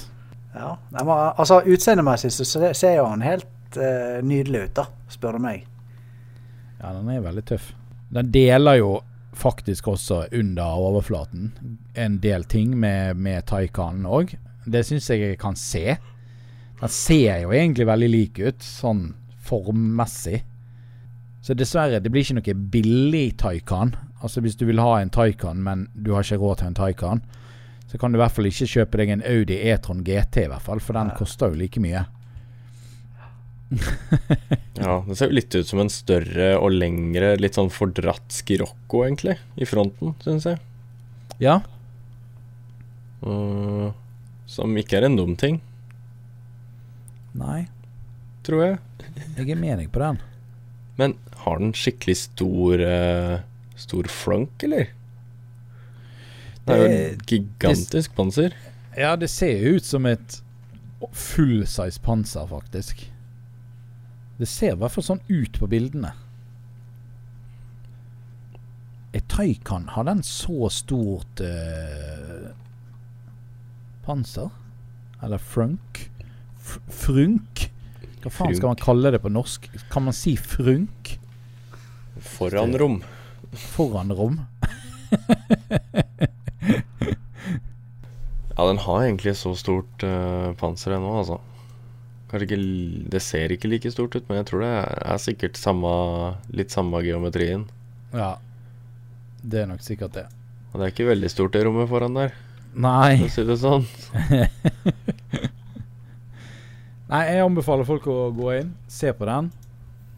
Ja. Nei, men, altså, Utseendemessig så ser jo han helt eh, nydelig ut, da, spør du meg. Ja, den er veldig tøff. Den deler jo faktisk også under overflaten en del ting med, med Taycanen òg. Det syns jeg jeg kan se. Den ser jo egentlig veldig lik ut, sånn formmessig. Så dessverre, det blir ikke noe billig Taycan. Altså Hvis du vil ha en Taycan, men du har ikke råd til en Taycan, så kan du i hvert fall ikke kjøpe deg en Audi E-tron GT, i hvert fall, for den koster jo like mye. (laughs) Ja, det ser jo litt ut som en større og lengre, litt sånn fordratt Skirocco, egentlig, i fronten, syns jeg. Ja, Uh, som ikke er en dum ting, nei, tror jeg. jeg er med deg på den. Men har den skikkelig stor uh, Stor flunk, eller? Det er jo en gigantisk panser. Ja, det ser jo ut som et full-size panser, faktisk. Det ser i hvert fall sånn ut på bildene. Er Taycan Har den så stort uh, panser? Eller frunk? F frunk? Hva faen skal man kalle det på norsk? Kan man si frunk? Foran rom. Foran rom? (laughs) Ja, den har egentlig så stort uh, panser ennå, altså. Kanskje ikke Det ser ikke like stort ut, men jeg tror det er, er sikkert samme, litt samme geometrien. Ja. Det er nok sikkert det. Og det er ikke veldig stort det rommet foran der, Nei. for å si det sånn. (laughs) Nei, jeg anbefaler folk å gå inn, se på den.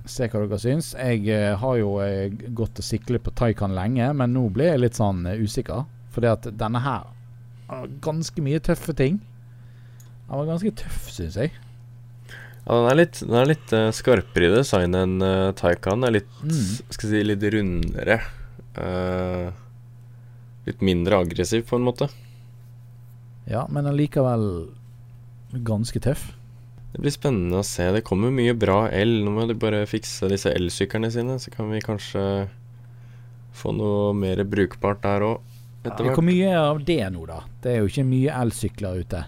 Se hva dere syns. Jeg eh, har jo eh, gått og siklet på Taycan lenge, men nå ble jeg litt sånn eh, usikker. Fordi at denne her har ganske mye tøffe ting. Den var ganske tøff, syns jeg. Ja, den er litt, den er litt uh, skarpere i design enn uh, Taycan. Er litt, Mm. skal si, litt rundere. Uh, litt mindre aggressiv, på en måte. Ja, men allikevel ganske tøff. Det blir spennende å se. Det kommer mye bra el. Nå må de bare fikse disse elsyklene sine, så kan vi kanskje få noe mer brukbart der òg. Ja, Hvor mye mye av det nå, da? Det er jo ikke mye elsykler ute.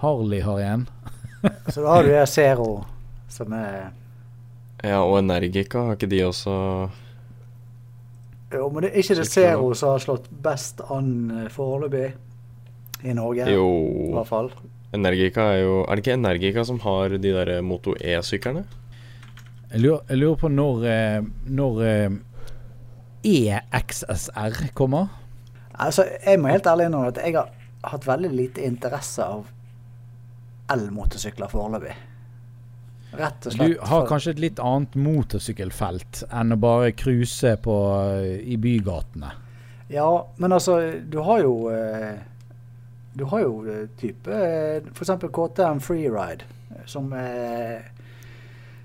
Harley har en. (laughs) Så da har du det Zero, som er Ja, og Energica, har ikke de også Jo, men det er ikke det Zero som har slått best an eh, foreløpig i Norge. I hvert fall. Energica er jo Er det ikke Energica som har de der Moto E-syklene? Jeg jeg lurer på når, eh, når eh, EXSR kommer. Altså, jeg må helt ærlig innrømme at jeg har hatt veldig lite interesse av elmotorsykler foreløpig. Rett og slett. Du har kanskje et litt annet motorsykkelfelt enn å bare cruise på, eh, i bygatene. Ja, men altså, du har jo eh, Du har jo eh, type f.eks. KTM Freeride, som,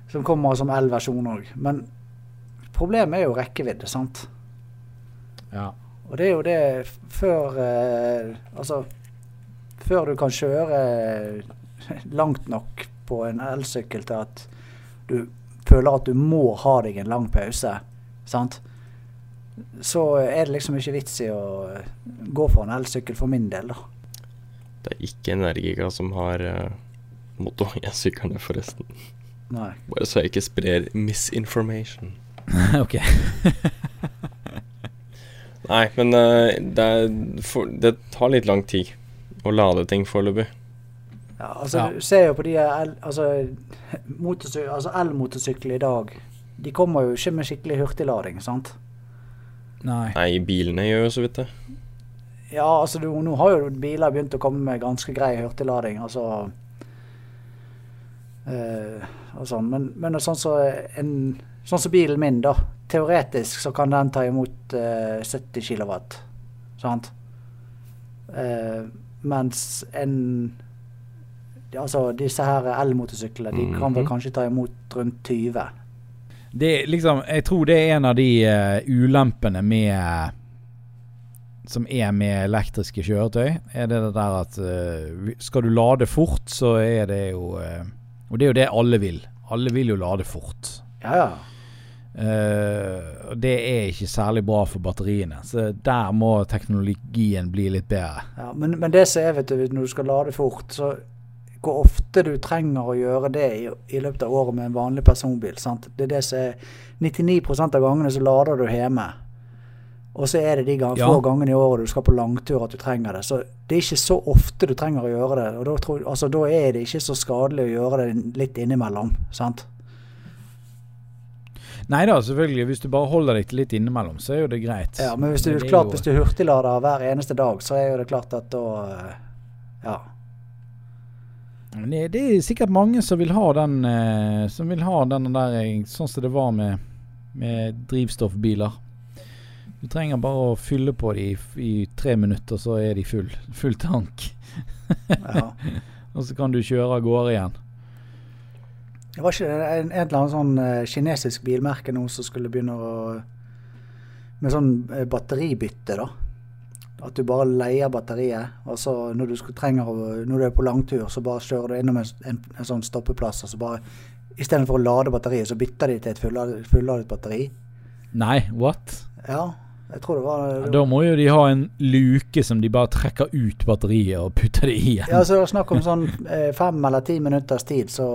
som kommer som elversjon òg. Men problemet er jo rekkevidde, sant? Ja. Og det er jo det før eh, Altså Før du kan kjøre (laughs) langt nok på en elsykkel til at du føler at du må ha deg en lang pause, sant? Så er det liksom ikke vits i å eh, gå for en elsykkel for min del, da. Det er ikke Energica som har uh, Moto i sykkelen, forresten. Nei. Bare så jeg ikke sprer misinformation. (laughs) ok. (laughs) Nei, men uh, det, er, for, det tar litt lang tid å lade ting foreløpig. Ja, altså Ja. Du ser jo på de el, altså, altså elmotorsykler i dag. De kommer jo ikke med skikkelig hurtiglading, sant? Nei. Nei, bilene gjør jo så vidt det. Ja, altså du, nå har jo biler begynt å komme med ganske grei hurtiglading, altså eh, og sånn. Men, men sånn som en, sånn som bilen min, da. Teoretisk så kan den ta imot eh, 70 kW, sant? Uh, mens en Altså disse her elmotorsyklene, de kan vel Mhm. kanskje ta imot rundt 20. Det liksom Jeg tror det er en av de uh, ulempene med Som er med elektriske kjøretøy. Er det det der at uh, skal du lade fort, så er det jo eh, Og det er jo det alle vil. Alle vil jo lade fort. Ja, ja. Uh, det er ikke særlig bra for batteriene. Så der må teknologien bli litt bedre. Ja, men, men det som er, vet du, når du skal lade fort, så hvor ofte du trenger å gjøre det i, i løpet av året med en vanlig personbil. Sant? Det er det som er 99% av gangene så lader du hjemme. Og så er det de gang, Ja. få gangene i året du skal på langtur at du trenger det. Så det er ikke så ofte du trenger å gjøre det. Og da, tror, altså, da er det ikke så skadelig å gjøre det litt innimellom. Sant? Nei da, selvfølgelig. Hvis du bare holder deg til litt innimellom, så er jo det greit. Ja, men hvis du, klart, jo- hvis du hurtiglader hver eneste dag, så er jo det klart at da eh, Ja. Det, det er sikkert mange som vil ha den eh, Som vil ha den der eh, Sånn som det var med, med drivstoffbiler. Du trenger bare å fylle på dem i, i tre minutter, så er de full. Full tank. ja. (laughs) Og så kan du kjøre av gårde igjen. Det var ikke en, en eller annen sånn eh, kinesisk bilmerke nå som skulle begynne å Med sånn batteribytte, da. At du bare leier batteriet, og så når du trenger når du er på langtur, så bare kjører du innom en, en, en sånn stoppeplass, og så bare Istedenfor å lade batteriet, så bytter de til et fulladet, fulladet batteri. Nei, what? Ja, jeg tror det var Da må jo de ha en luke som de bare trekker ut batteriet og putter det i igjen. Ja, så det var snakk om sånn eh, fem eller ti minutters tid, så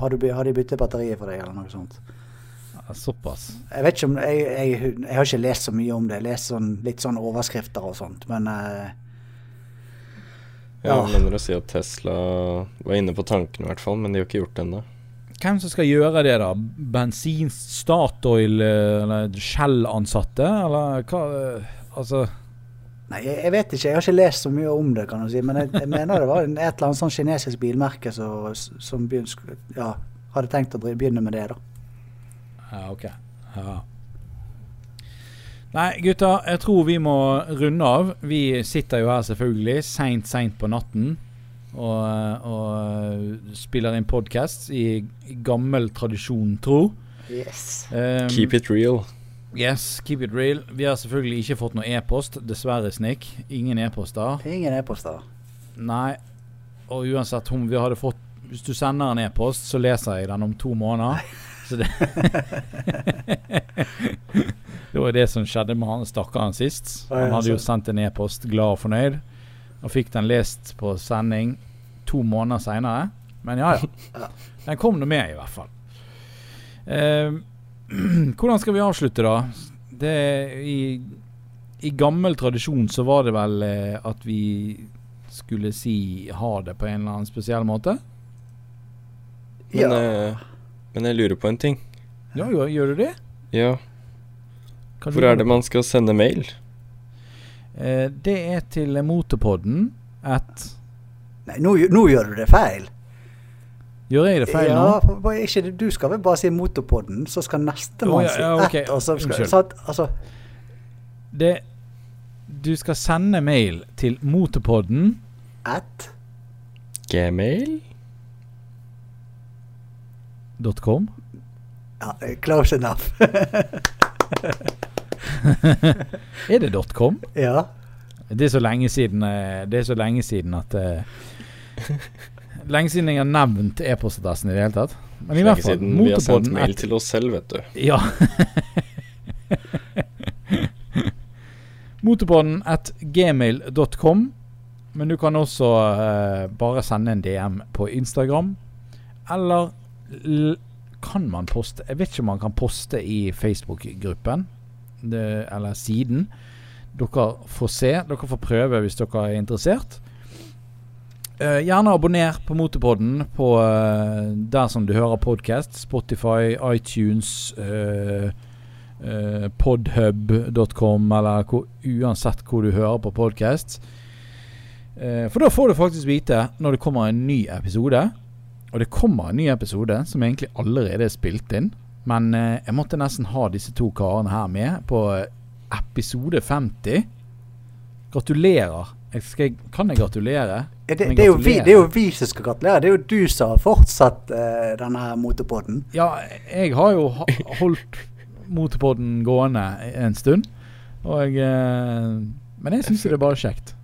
har, du, har de byttet batteriet for deg, eller noe sånt. Såpass. Jeg vet ikke om jeg, jeg, jeg har ikke lest så mye om det. Jeg lest sånn, litt sånn overskrifter og sånt, men uh, Ja, jeg mener å si at Tesla var inne på tanken i hvert fall, men de har ikke gjort det ennå. Hvem som skal gjøre det, da? Bensin, Statoil eh, eller Shell-ansatte, eller hva? eh, Altså Nei, jeg, jeg vet ikke. Jeg har ikke lest så mye om det, kan du si. Men jeg, jeg mener det var et eller annet sånn kinesisk bilmerke som, som begyn- ja, hadde tenkt å begynne med det, da. Ja, ok. Ja. Nei, gutta, jeg tror vi må runde av. Vi sitter jo her selvfølgelig seint, seint på natten og, og spiller inn podkast i, i gammel tradisjon, tro. Yes. Um, Keep it real. Yes, keep it real. Vi har selvfølgelig ikke fått noe e-post, dessverre, Snik. Ingen e-poster. Ingen e-poster. Nei. Og uansett om vi hadde fått Hvis du sender en e-post, så leser jeg den om to måneder. (laughs) Så det (laughs) Det var det som skjedde med han stakkaren sist. Han hadde jo sendt en e-post, glad og fornøyd, og fikk den lest på sending to måneder seinere. Men ja, ja. Ja. Den kom nå med, i hvert fall. Eh, (clears throat) hvordan skal vi avslutte, da? Det i, I gammel tradisjon så var det vel eh, at vi skulle si ha det på en eller annen spesiell måte? Men, Ja. eh, men jeg lurer på en ting. Ja, gjør, gjør du det? Ja, Hva hvor er det man skal sende mail? Eh, det er til motorpodden at Nei, nå, nå gjør du det feil. Gjør jeg det feil ja, nå? for- ikke, du skal vel bare si Motorpodden, så skal nestemann Å, ja, si ja, ok. ett. Og så skal, Unnskyld. altså, Det Du skal sende mail til motorpodden At Gmail? .com. Ja, close enough. (laughs) Er det .com? ja. Det er så lenge siden eh, Det er så lenge siden at eh, Lenge siden jeg har nevnt e-postadressen i det hele tatt. Men i hvert fall, siden vi har sendt mail til oss selv, vet du. Ja. (laughs) Motorpodden at gmail.com. Men du kan også eh, bare sende en DM på Instagram. Eller kan man poste Jeg vet ikke om man kan poste i Facebook-gruppen, eller siden. Dere får se. Dere får prøve hvis dere er interessert. Eh, gjerne abonner på Motorpodden på eh, der som du hører podkast. Spotify, iTunes, uh, podhub.com, eller hvor, uansett hvor du hører på podkast. for da får du faktisk vite når det kommer en ny episode. Og det kommer en ny episode som egentlig allerede er spilt inn. Men eh, jeg måtte nesten ha disse to karene her med på eh, episode 50. Gratulerer. Jeg skal, kan jeg gratulere? Det, det, er vi, det er jo vi som skal gratulere. Det er jo du som har fortsatt uh, denne motorpodden. Ja, jeg har jo holdt motorpodden gående en stund. Og uh, Men jeg syns det er bare kjekt.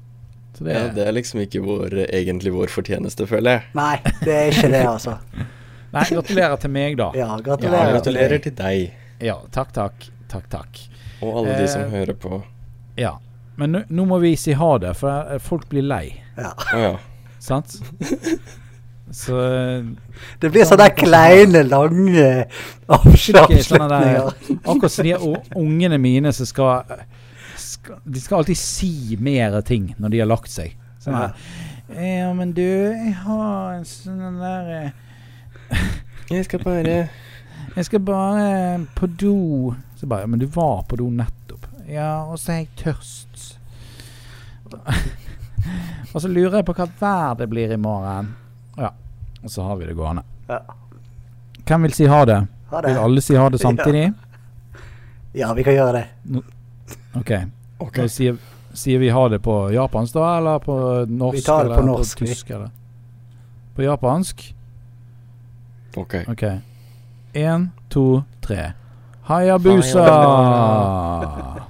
Så det, Ja, det er liksom ikke vår, egentlig vår fortjeneste, føler jeg. Nei, det er ikke det, altså. (laughs) Nei, gratulerer til meg, da. Ja, Ja, gratulerer. Gratulerer til deg Ja, takk, takk. Takk, takk. og alle de som Eh, hører på. Ja. Men nå- nå må vi si ha det, for eh, folk blir lei. Ja. Oh, ja. Sant? (laughs) Så eh, Det blir sånne kleine, lange avslutninger. Akkurat som de ungene mine som skal, skal De skal alltid si mer ting når de har lagt seg. Sånn her Ja, men du, jeg har en sånn der eh, (laughs) Jeg skal bare Jeg skal bare på do. Så bare Ja, men du var på do nettopp. Ja, og så er jeg tørst. (laughs) og så lurer jeg på hva vær det blir i morgen. Ja. Og så har vi det gående. Ja. Hvem vil si ha det? Ha det. Vil alle si ha det samtidig? Ja, vi kan gjøre det. No Ok. Da sier, sier vi ha det på japansk, da? Eller på norsk? Vi tar det på eller norsk, på tysk? Eller? På japansk? Ok. Ok. Én, to, tre. Hayabusa! Hayabusa. (laughs)